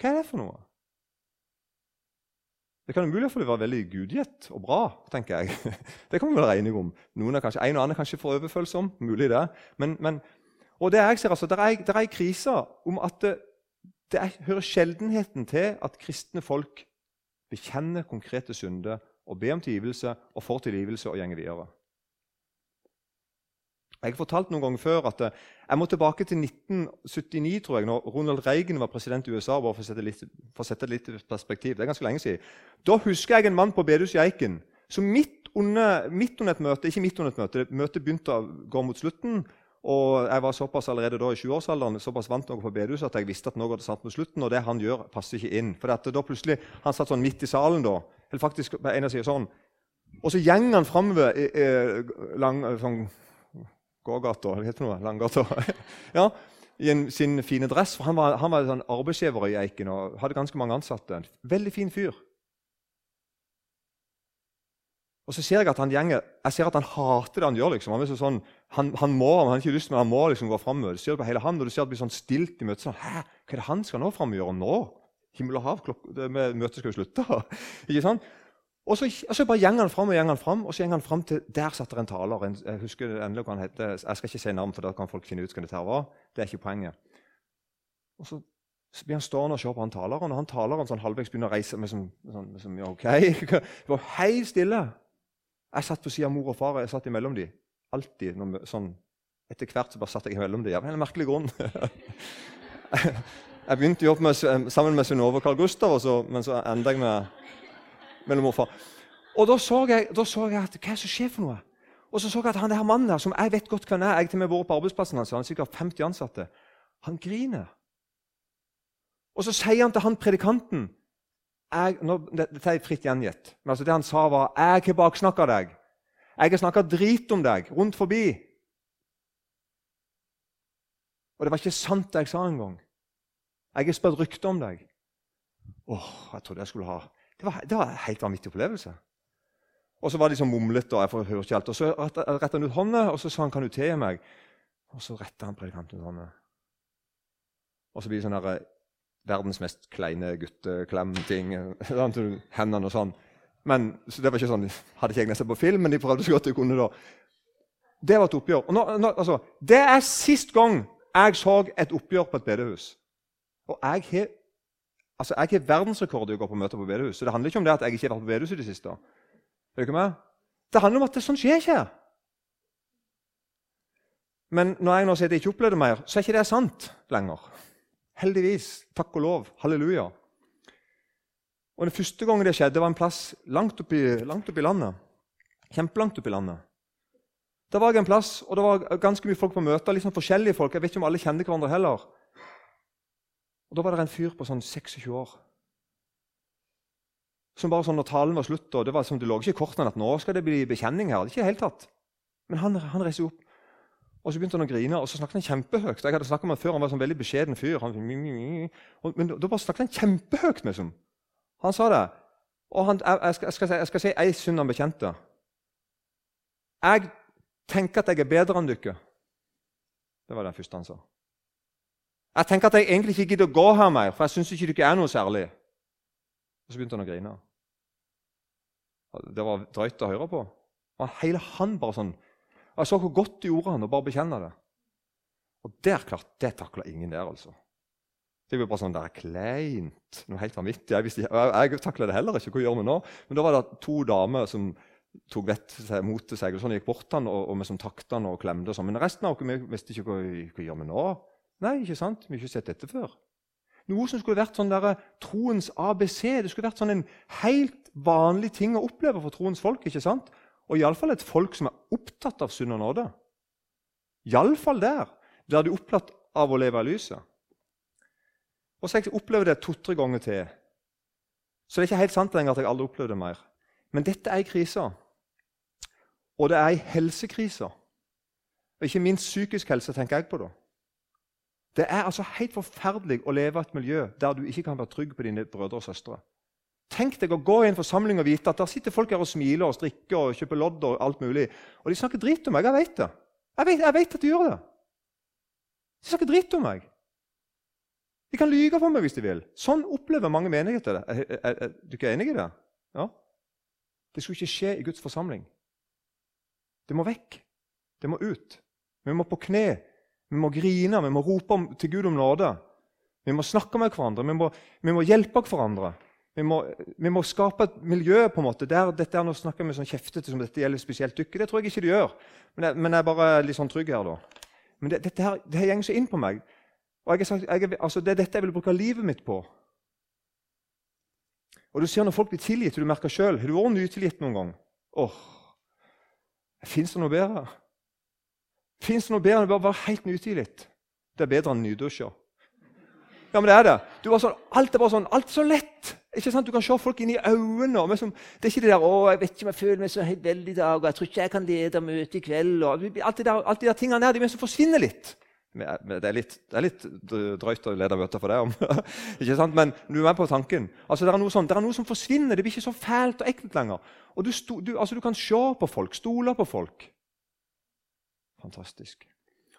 Hva er det for noe? Det kan mulig være veldig gudgitt og bra, tenker jeg. Det kan vi være enige om. Noen er kanskje, En og annen er kanskje for overfølsom. mulig det. Men, men, og det jeg ser, altså, det er, det er krise om at det, det er, hører sjeldenheten til at kristne folk bekjenner konkrete synder og be om tilgivelse og får tilgivelse og gjenge videre. Jeg har fortalt noen ganger før at eh, jeg må tilbake til 1979, tror jeg, når Ronald Reagan var president i USA. bare For å sette litt, for å sette litt perspektiv. Det er ganske lenge siden. Da husker jeg en mann på bedehuset i Eiken som midt under, midt under, et møte ikke midt under et møte, Møtet begynte å gå mot slutten. Og jeg var såpass allerede da i 20-årsalderen såpass vant noe på bedehuset at jeg visste at noe hadde satt mot slutten, og det han gjør, passer ikke inn. For da plutselig, Han satt sånn midt i salen da, eller faktisk på en av sidene sånn. Og så gjeng han framover sånn, gågata, hva heter det? Langgata. ja, I en, sin fine dress. for Han var, han var sånn arbeidsgiver i Eiken og hadde ganske mange ansatte. Veldig fin fyr. Og så ser jeg at han gjenger, jeg ser at han hater det han gjør. liksom. Han, sånn, han, han må, han har ikke lyst, men han må liksom gå fram Du ser det på hele han, og du ser det blir sånn stilt i møtet. Sånn, Hæ, hva er det han skal nå fram gjøre nå? Himmel og hav, klok møtet skal jo slutte. ikke sant? Og så, og så bare gjenger han fram og gjenger han fram, og så gjenger han fram til der satt det en taler. En, jeg husker endelig hva han heter. Jeg skal ikke si navn, for da kan folk finne ut hva dette var. Det er ikke poenget. Og så, blir han stående og se på han taleren, og han taleren sånn halvveis begynner å reise med som, sånn, som ja, ok. Det var helt stille. Jeg satt på siden av mor og far, jeg satt imellom dem. Alltid. Når, sånn, etter hvert så bare satt jeg imellom dem. Av en merkelig grunn. jeg begynte å jobbe med, sammen med Synnøve og Carl Gustav, og så, men så enda jeg med mellom mor og da så, jeg, da så jeg at hva er det som skjer for noe? Og så så jeg at han der mannen der, som jeg vet godt hvem er, jeg til og med vært på arbeidsplassen hans, han er sikkert 50 ansatte, han griner. Og så sier han til han predikanten jeg, nå, Dette er fritt gjengitt. Men altså det han sa, var 'Jeg har baksnakka deg. Jeg har snakka drit om deg rundt forbi.' Og det var ikke sant det jeg sa engang. Jeg har spurt rykte om deg. Åh, jeg trodde jeg skulle ha Det var, det var en helt vanvittig opplevelse. Og så var de sånn mumlete, og jeg hørte ikke alt. Og så retta han ut hånda, og så sa han 'Kan du tilgi meg?' Og så retta han predikanten ut hånda. Og så blir det sånn der, verdens mest kleine gutteklem-ting. Hendene og sånn. Men, så det var ikke sånn, Hadde ikke jeg nesten på film, men de prøvde så godt de kunne. da. Det var et oppgjør. Nå, nå, altså, det er sist gang jeg så et oppgjør på et bedehus. Og jeg har altså, verdensrekord i å gå på møter på bedehus. Så det handler ikke om det at jeg ikke har vært på bedehus i det siste. Er du? Det handler om at det sånn skjer ikke. Men når jeg nå sier at jeg ikke opplevde mer, så er ikke det sant lenger. Heldigvis. Takk og lov. Halleluja. Og Den første gangen det skjedde, var en plass langt oppi, langt oppi landet. Kjempelangt oppi landet. Der var jeg en plass, og det var ganske mye folk på møter. liksom forskjellige folk. Jeg vet ikke om alle kjente hverandre heller. Og Da var det en fyr på sånn 26 år. Som bare sånn, når talen var slutt, og det var som det lå ikke i kortene at nå skal det bli bekjenning her. Er ikke helt tatt. Men han, han reiste opp. Og så begynte han å grine, og så snakket han kjempehøyt. Jeg hadde snakket med han før, han var en sånn veldig beskjeden fyr. Han, men da bare snakket han kjempehøyt. Liksom. Han sa det. Og han, jeg, skal, jeg, skal, jeg skal si ei synd han bekjente. Jeg tenker at jeg er bedre enn dere. Det var det første han sa. Jeg tenker at jeg egentlig ikke gidder å gå her mer, for jeg syns ikke dere er noe særlig. Og så begynte han å grine. Det var drøyt å høre på. Og hele han bare sånn jeg så hvor godt det gjorde han å bare bekjenne det. Og der klart, det takla ingen der, altså. Det var bare sånn der kleint. Noe helt vanvittig. Jeg, visste, jeg, jeg takla det heller ikke. Hva gjør vi nå? Men da var det to damer som tok vett mot seg. og sånn, gikk bort han, og, og vi som takta han og klemte. Og sånn. Men resten av oss vi visste ikke hva, hva gjør vi nå. Nei, ikke sant? Vi har ikke sett dette før. Noe som skulle vært sånn der, troens ABC. Det skulle vært sånn en helt vanlig ting å oppleve for troens folk. ikke sant? Og iallfall et folk som er opptatt av synd og nåde. Iallfall der Der de opptatt av å leve i lyset. Og så har jeg opplevd det to-tre ganger til. Så det er ikke helt sant lenger at jeg aldri opplevde det mer. Men dette er ei krise. Og det er ei helsekrise. Og ikke minst psykisk helse, tenker jeg på da. Det er altså helt forferdelig å leve i et miljø der du ikke kan være trygg på dine brødre og søstre. Tenk deg å gå i en forsamling og vite at der sitter folk her og smiler og strikker og kjøper lodd. Og alt mulig. Og de snakker dritt om meg. Jeg vet det. Jeg vet, jeg vet at de gjør det. De snakker dritt om meg. De kan lyge for meg hvis de vil. Sånn opplever mange menigheter det. Er, er, er, du ikke enig i det? Ja? Det skulle ikke skje i Guds forsamling. Det må vekk. Det må ut. Vi må på kne. Vi må grine. Vi må rope til Gud om nåde. Vi må snakke med hverandre. Vi må, vi må hjelpe hverandre. Vi må, vi må, skape et miljø på en måte, der dette er, Nå snakker vi sånn kjeftete som dette gjelder spesielt dere. Det tror jeg ikke de gjør. Men jeg, men jeg er bare litt sånn trygg her. da. Men det, dette her, det her går så inn på meg. Og jeg, sagt, jeg, altså, Det er dette jeg vil bruke livet mitt på. Og du ser Når folk blir tilgitt, du merker sjøl Har du vært nytilgitt noen gang? Åh, Fins det noe bedre? Fins det noe bedre enn å være helt nytilgitt? Det er bedre enn nydusja. Ja, men det er det. Altså, alt er bare sånn, alt er så lett. Ikke sant? Du kan se folk inn i øynene. Liksom, det er ikke det der 'Å, jeg vet ikke om jeg føler meg så helt i dag', og 'jeg tror ikke jeg kan lede møtet i kveld'. Og, alt, de der, der tingene der, de som forsvinner litt. Det er litt, det er litt drøyt å lede møter for det ikke sant? Men du er med på tanken. Altså, det, er noe sånt, det er noe som forsvinner. Det blir ikke så fælt og ekkelt lenger. Og du, du, altså, du kan se på folk, stole på folk. Fantastisk.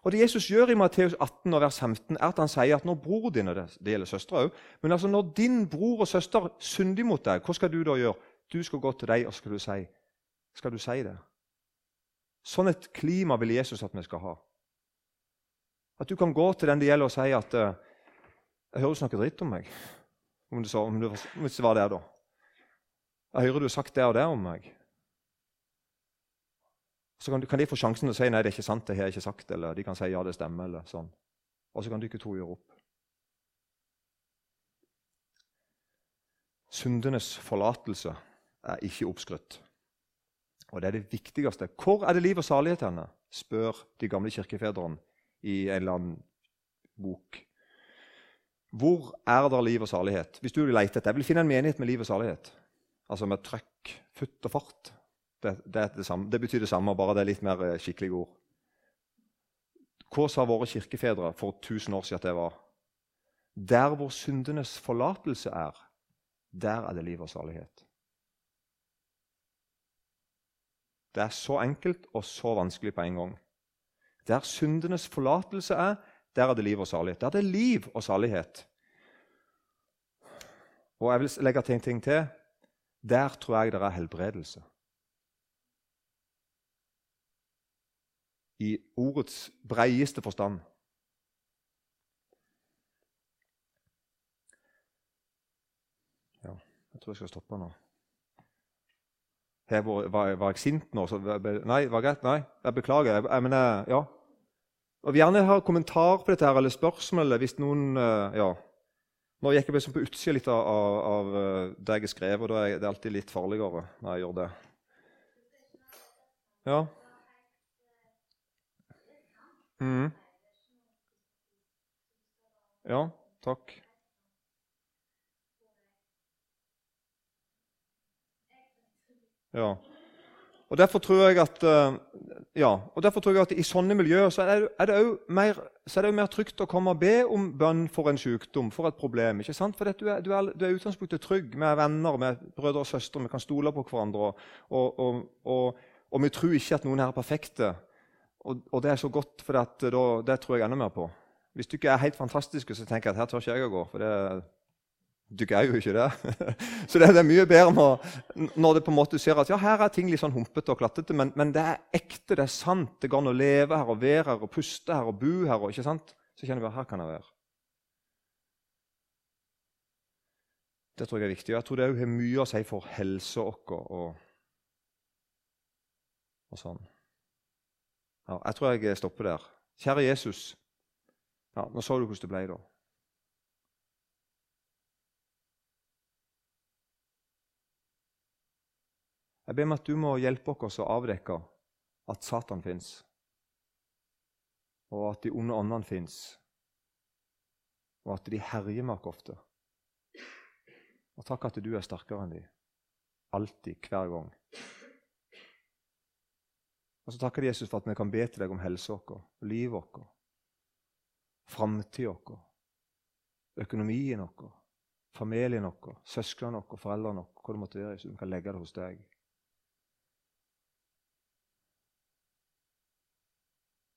Og Det Jesus gjør i Matteus 18, vers 15, er at han sier at når bror din det, det gjelder søstre også, men altså når din bror og søster synder mot deg, hva skal du da gjøre? Du skal gå til deg og skal du si, skal du si det. Sånn et klima vil Jesus at vi skal ha. At du kan gå til den det gjelder, og si at uh, 'Jeg hører du snakker dritt om meg.' Om du, så, om du, hvis det var der, da. 'Jeg hører du har sagt det og det om meg.' Så kan, kan, de få sjansen til å si nei, det er ikke sant, det har jeg ikke sagt. Eller de kan si ja, det stemmer. eller sånn. Og så kan dere to gjøre opp. Syndenes forlatelse er ikke oppskrytt. Og det er det viktigste. Hvor er det liv og salighet henne? spør de gamle kirkefedrene i en eller annen bok. Hvor er det liv og salighet? Hvis du vil lete etter, Jeg vil finne en menighet med liv og salighet. Altså med trøkk, futt og fart. Det, det, det, det betyr det samme, bare det er litt mer eh, skikkelige ord. Hva sa våre kirkefedre for 1000 år siden at det var? Der hvor syndenes forlatelse er, der er det liv og salighet. Det er så enkelt og så vanskelig på en gang. Der syndenes forlatelse er, der er det liv og salighet. Der er det liv og salighet. Og jeg vil legge til en ting til. Der tror jeg det er helbredelse. I ordets breieste forstand. Ja, jeg tror jeg skal stoppe nå. Var, var, var, jeg sint nå? Så, nei, var greit? Nei, jeg beklager. Jeg, jeg mener, ja. Og Vi gjerne ha kommentar på dette her, eller spørsmål hvis noen eh, ja. Nå gikk jeg liksom på utsida litt av, av, eh, det jeg har skrevet, og da er det alltid litt farligere når jeg gjør det. Ja. Mm. Ja, takk. Ja. Og Derfor tror jeg at, uh, ja, tror jeg at i sånne miljøer så er det, er mer, er mer trygt å komme og be om bønn for en sykdom, for et problem. ikke sant? For du er, du er, du er utgangspunktet trygg med venner, med brødre og søstre. Vi kan stole på hverandre. Og, og, og, og, vi tror ikke at noen her er perfekte. Og, det er så godt, for det, det tror jeg enda mer på. Hvis du ikke er helt fantastiske, så tenker jeg at her tør ikke jeg å gå. for det du greier jo ikke det. Så det, er mye bedre når, det på en måte ser at ja, her er ting litt sånn humpete og klattete, men, men, det er ekte, det er sant. Det går an å leve her og være her og puste her og bo her. Og, ikke sant? Så kjenner vi at her kan jeg være. Det tror jeg er viktig. Jeg tror det har mye å si for helsa vår og, og, sånn. Ja, jeg tror jeg stopper der. Kjære Jesus. Ja, Nå så du hvordan det ble, da. Jeg ber om at du må hjelpe oss å avdekke at Satan fins, og at de onde åndene fins, og at de herjer oss ofte. Og takk at du er sterkere enn de. Alltid, hver gang. Og så takker jeg Jesus for at vi kan be til deg om helsa vår, livet vårt, framtida vår, økonomien vår, familien vår, søsknene våre, foreldrene våre, hva det måtte være. Så vi kan legge det hos deg.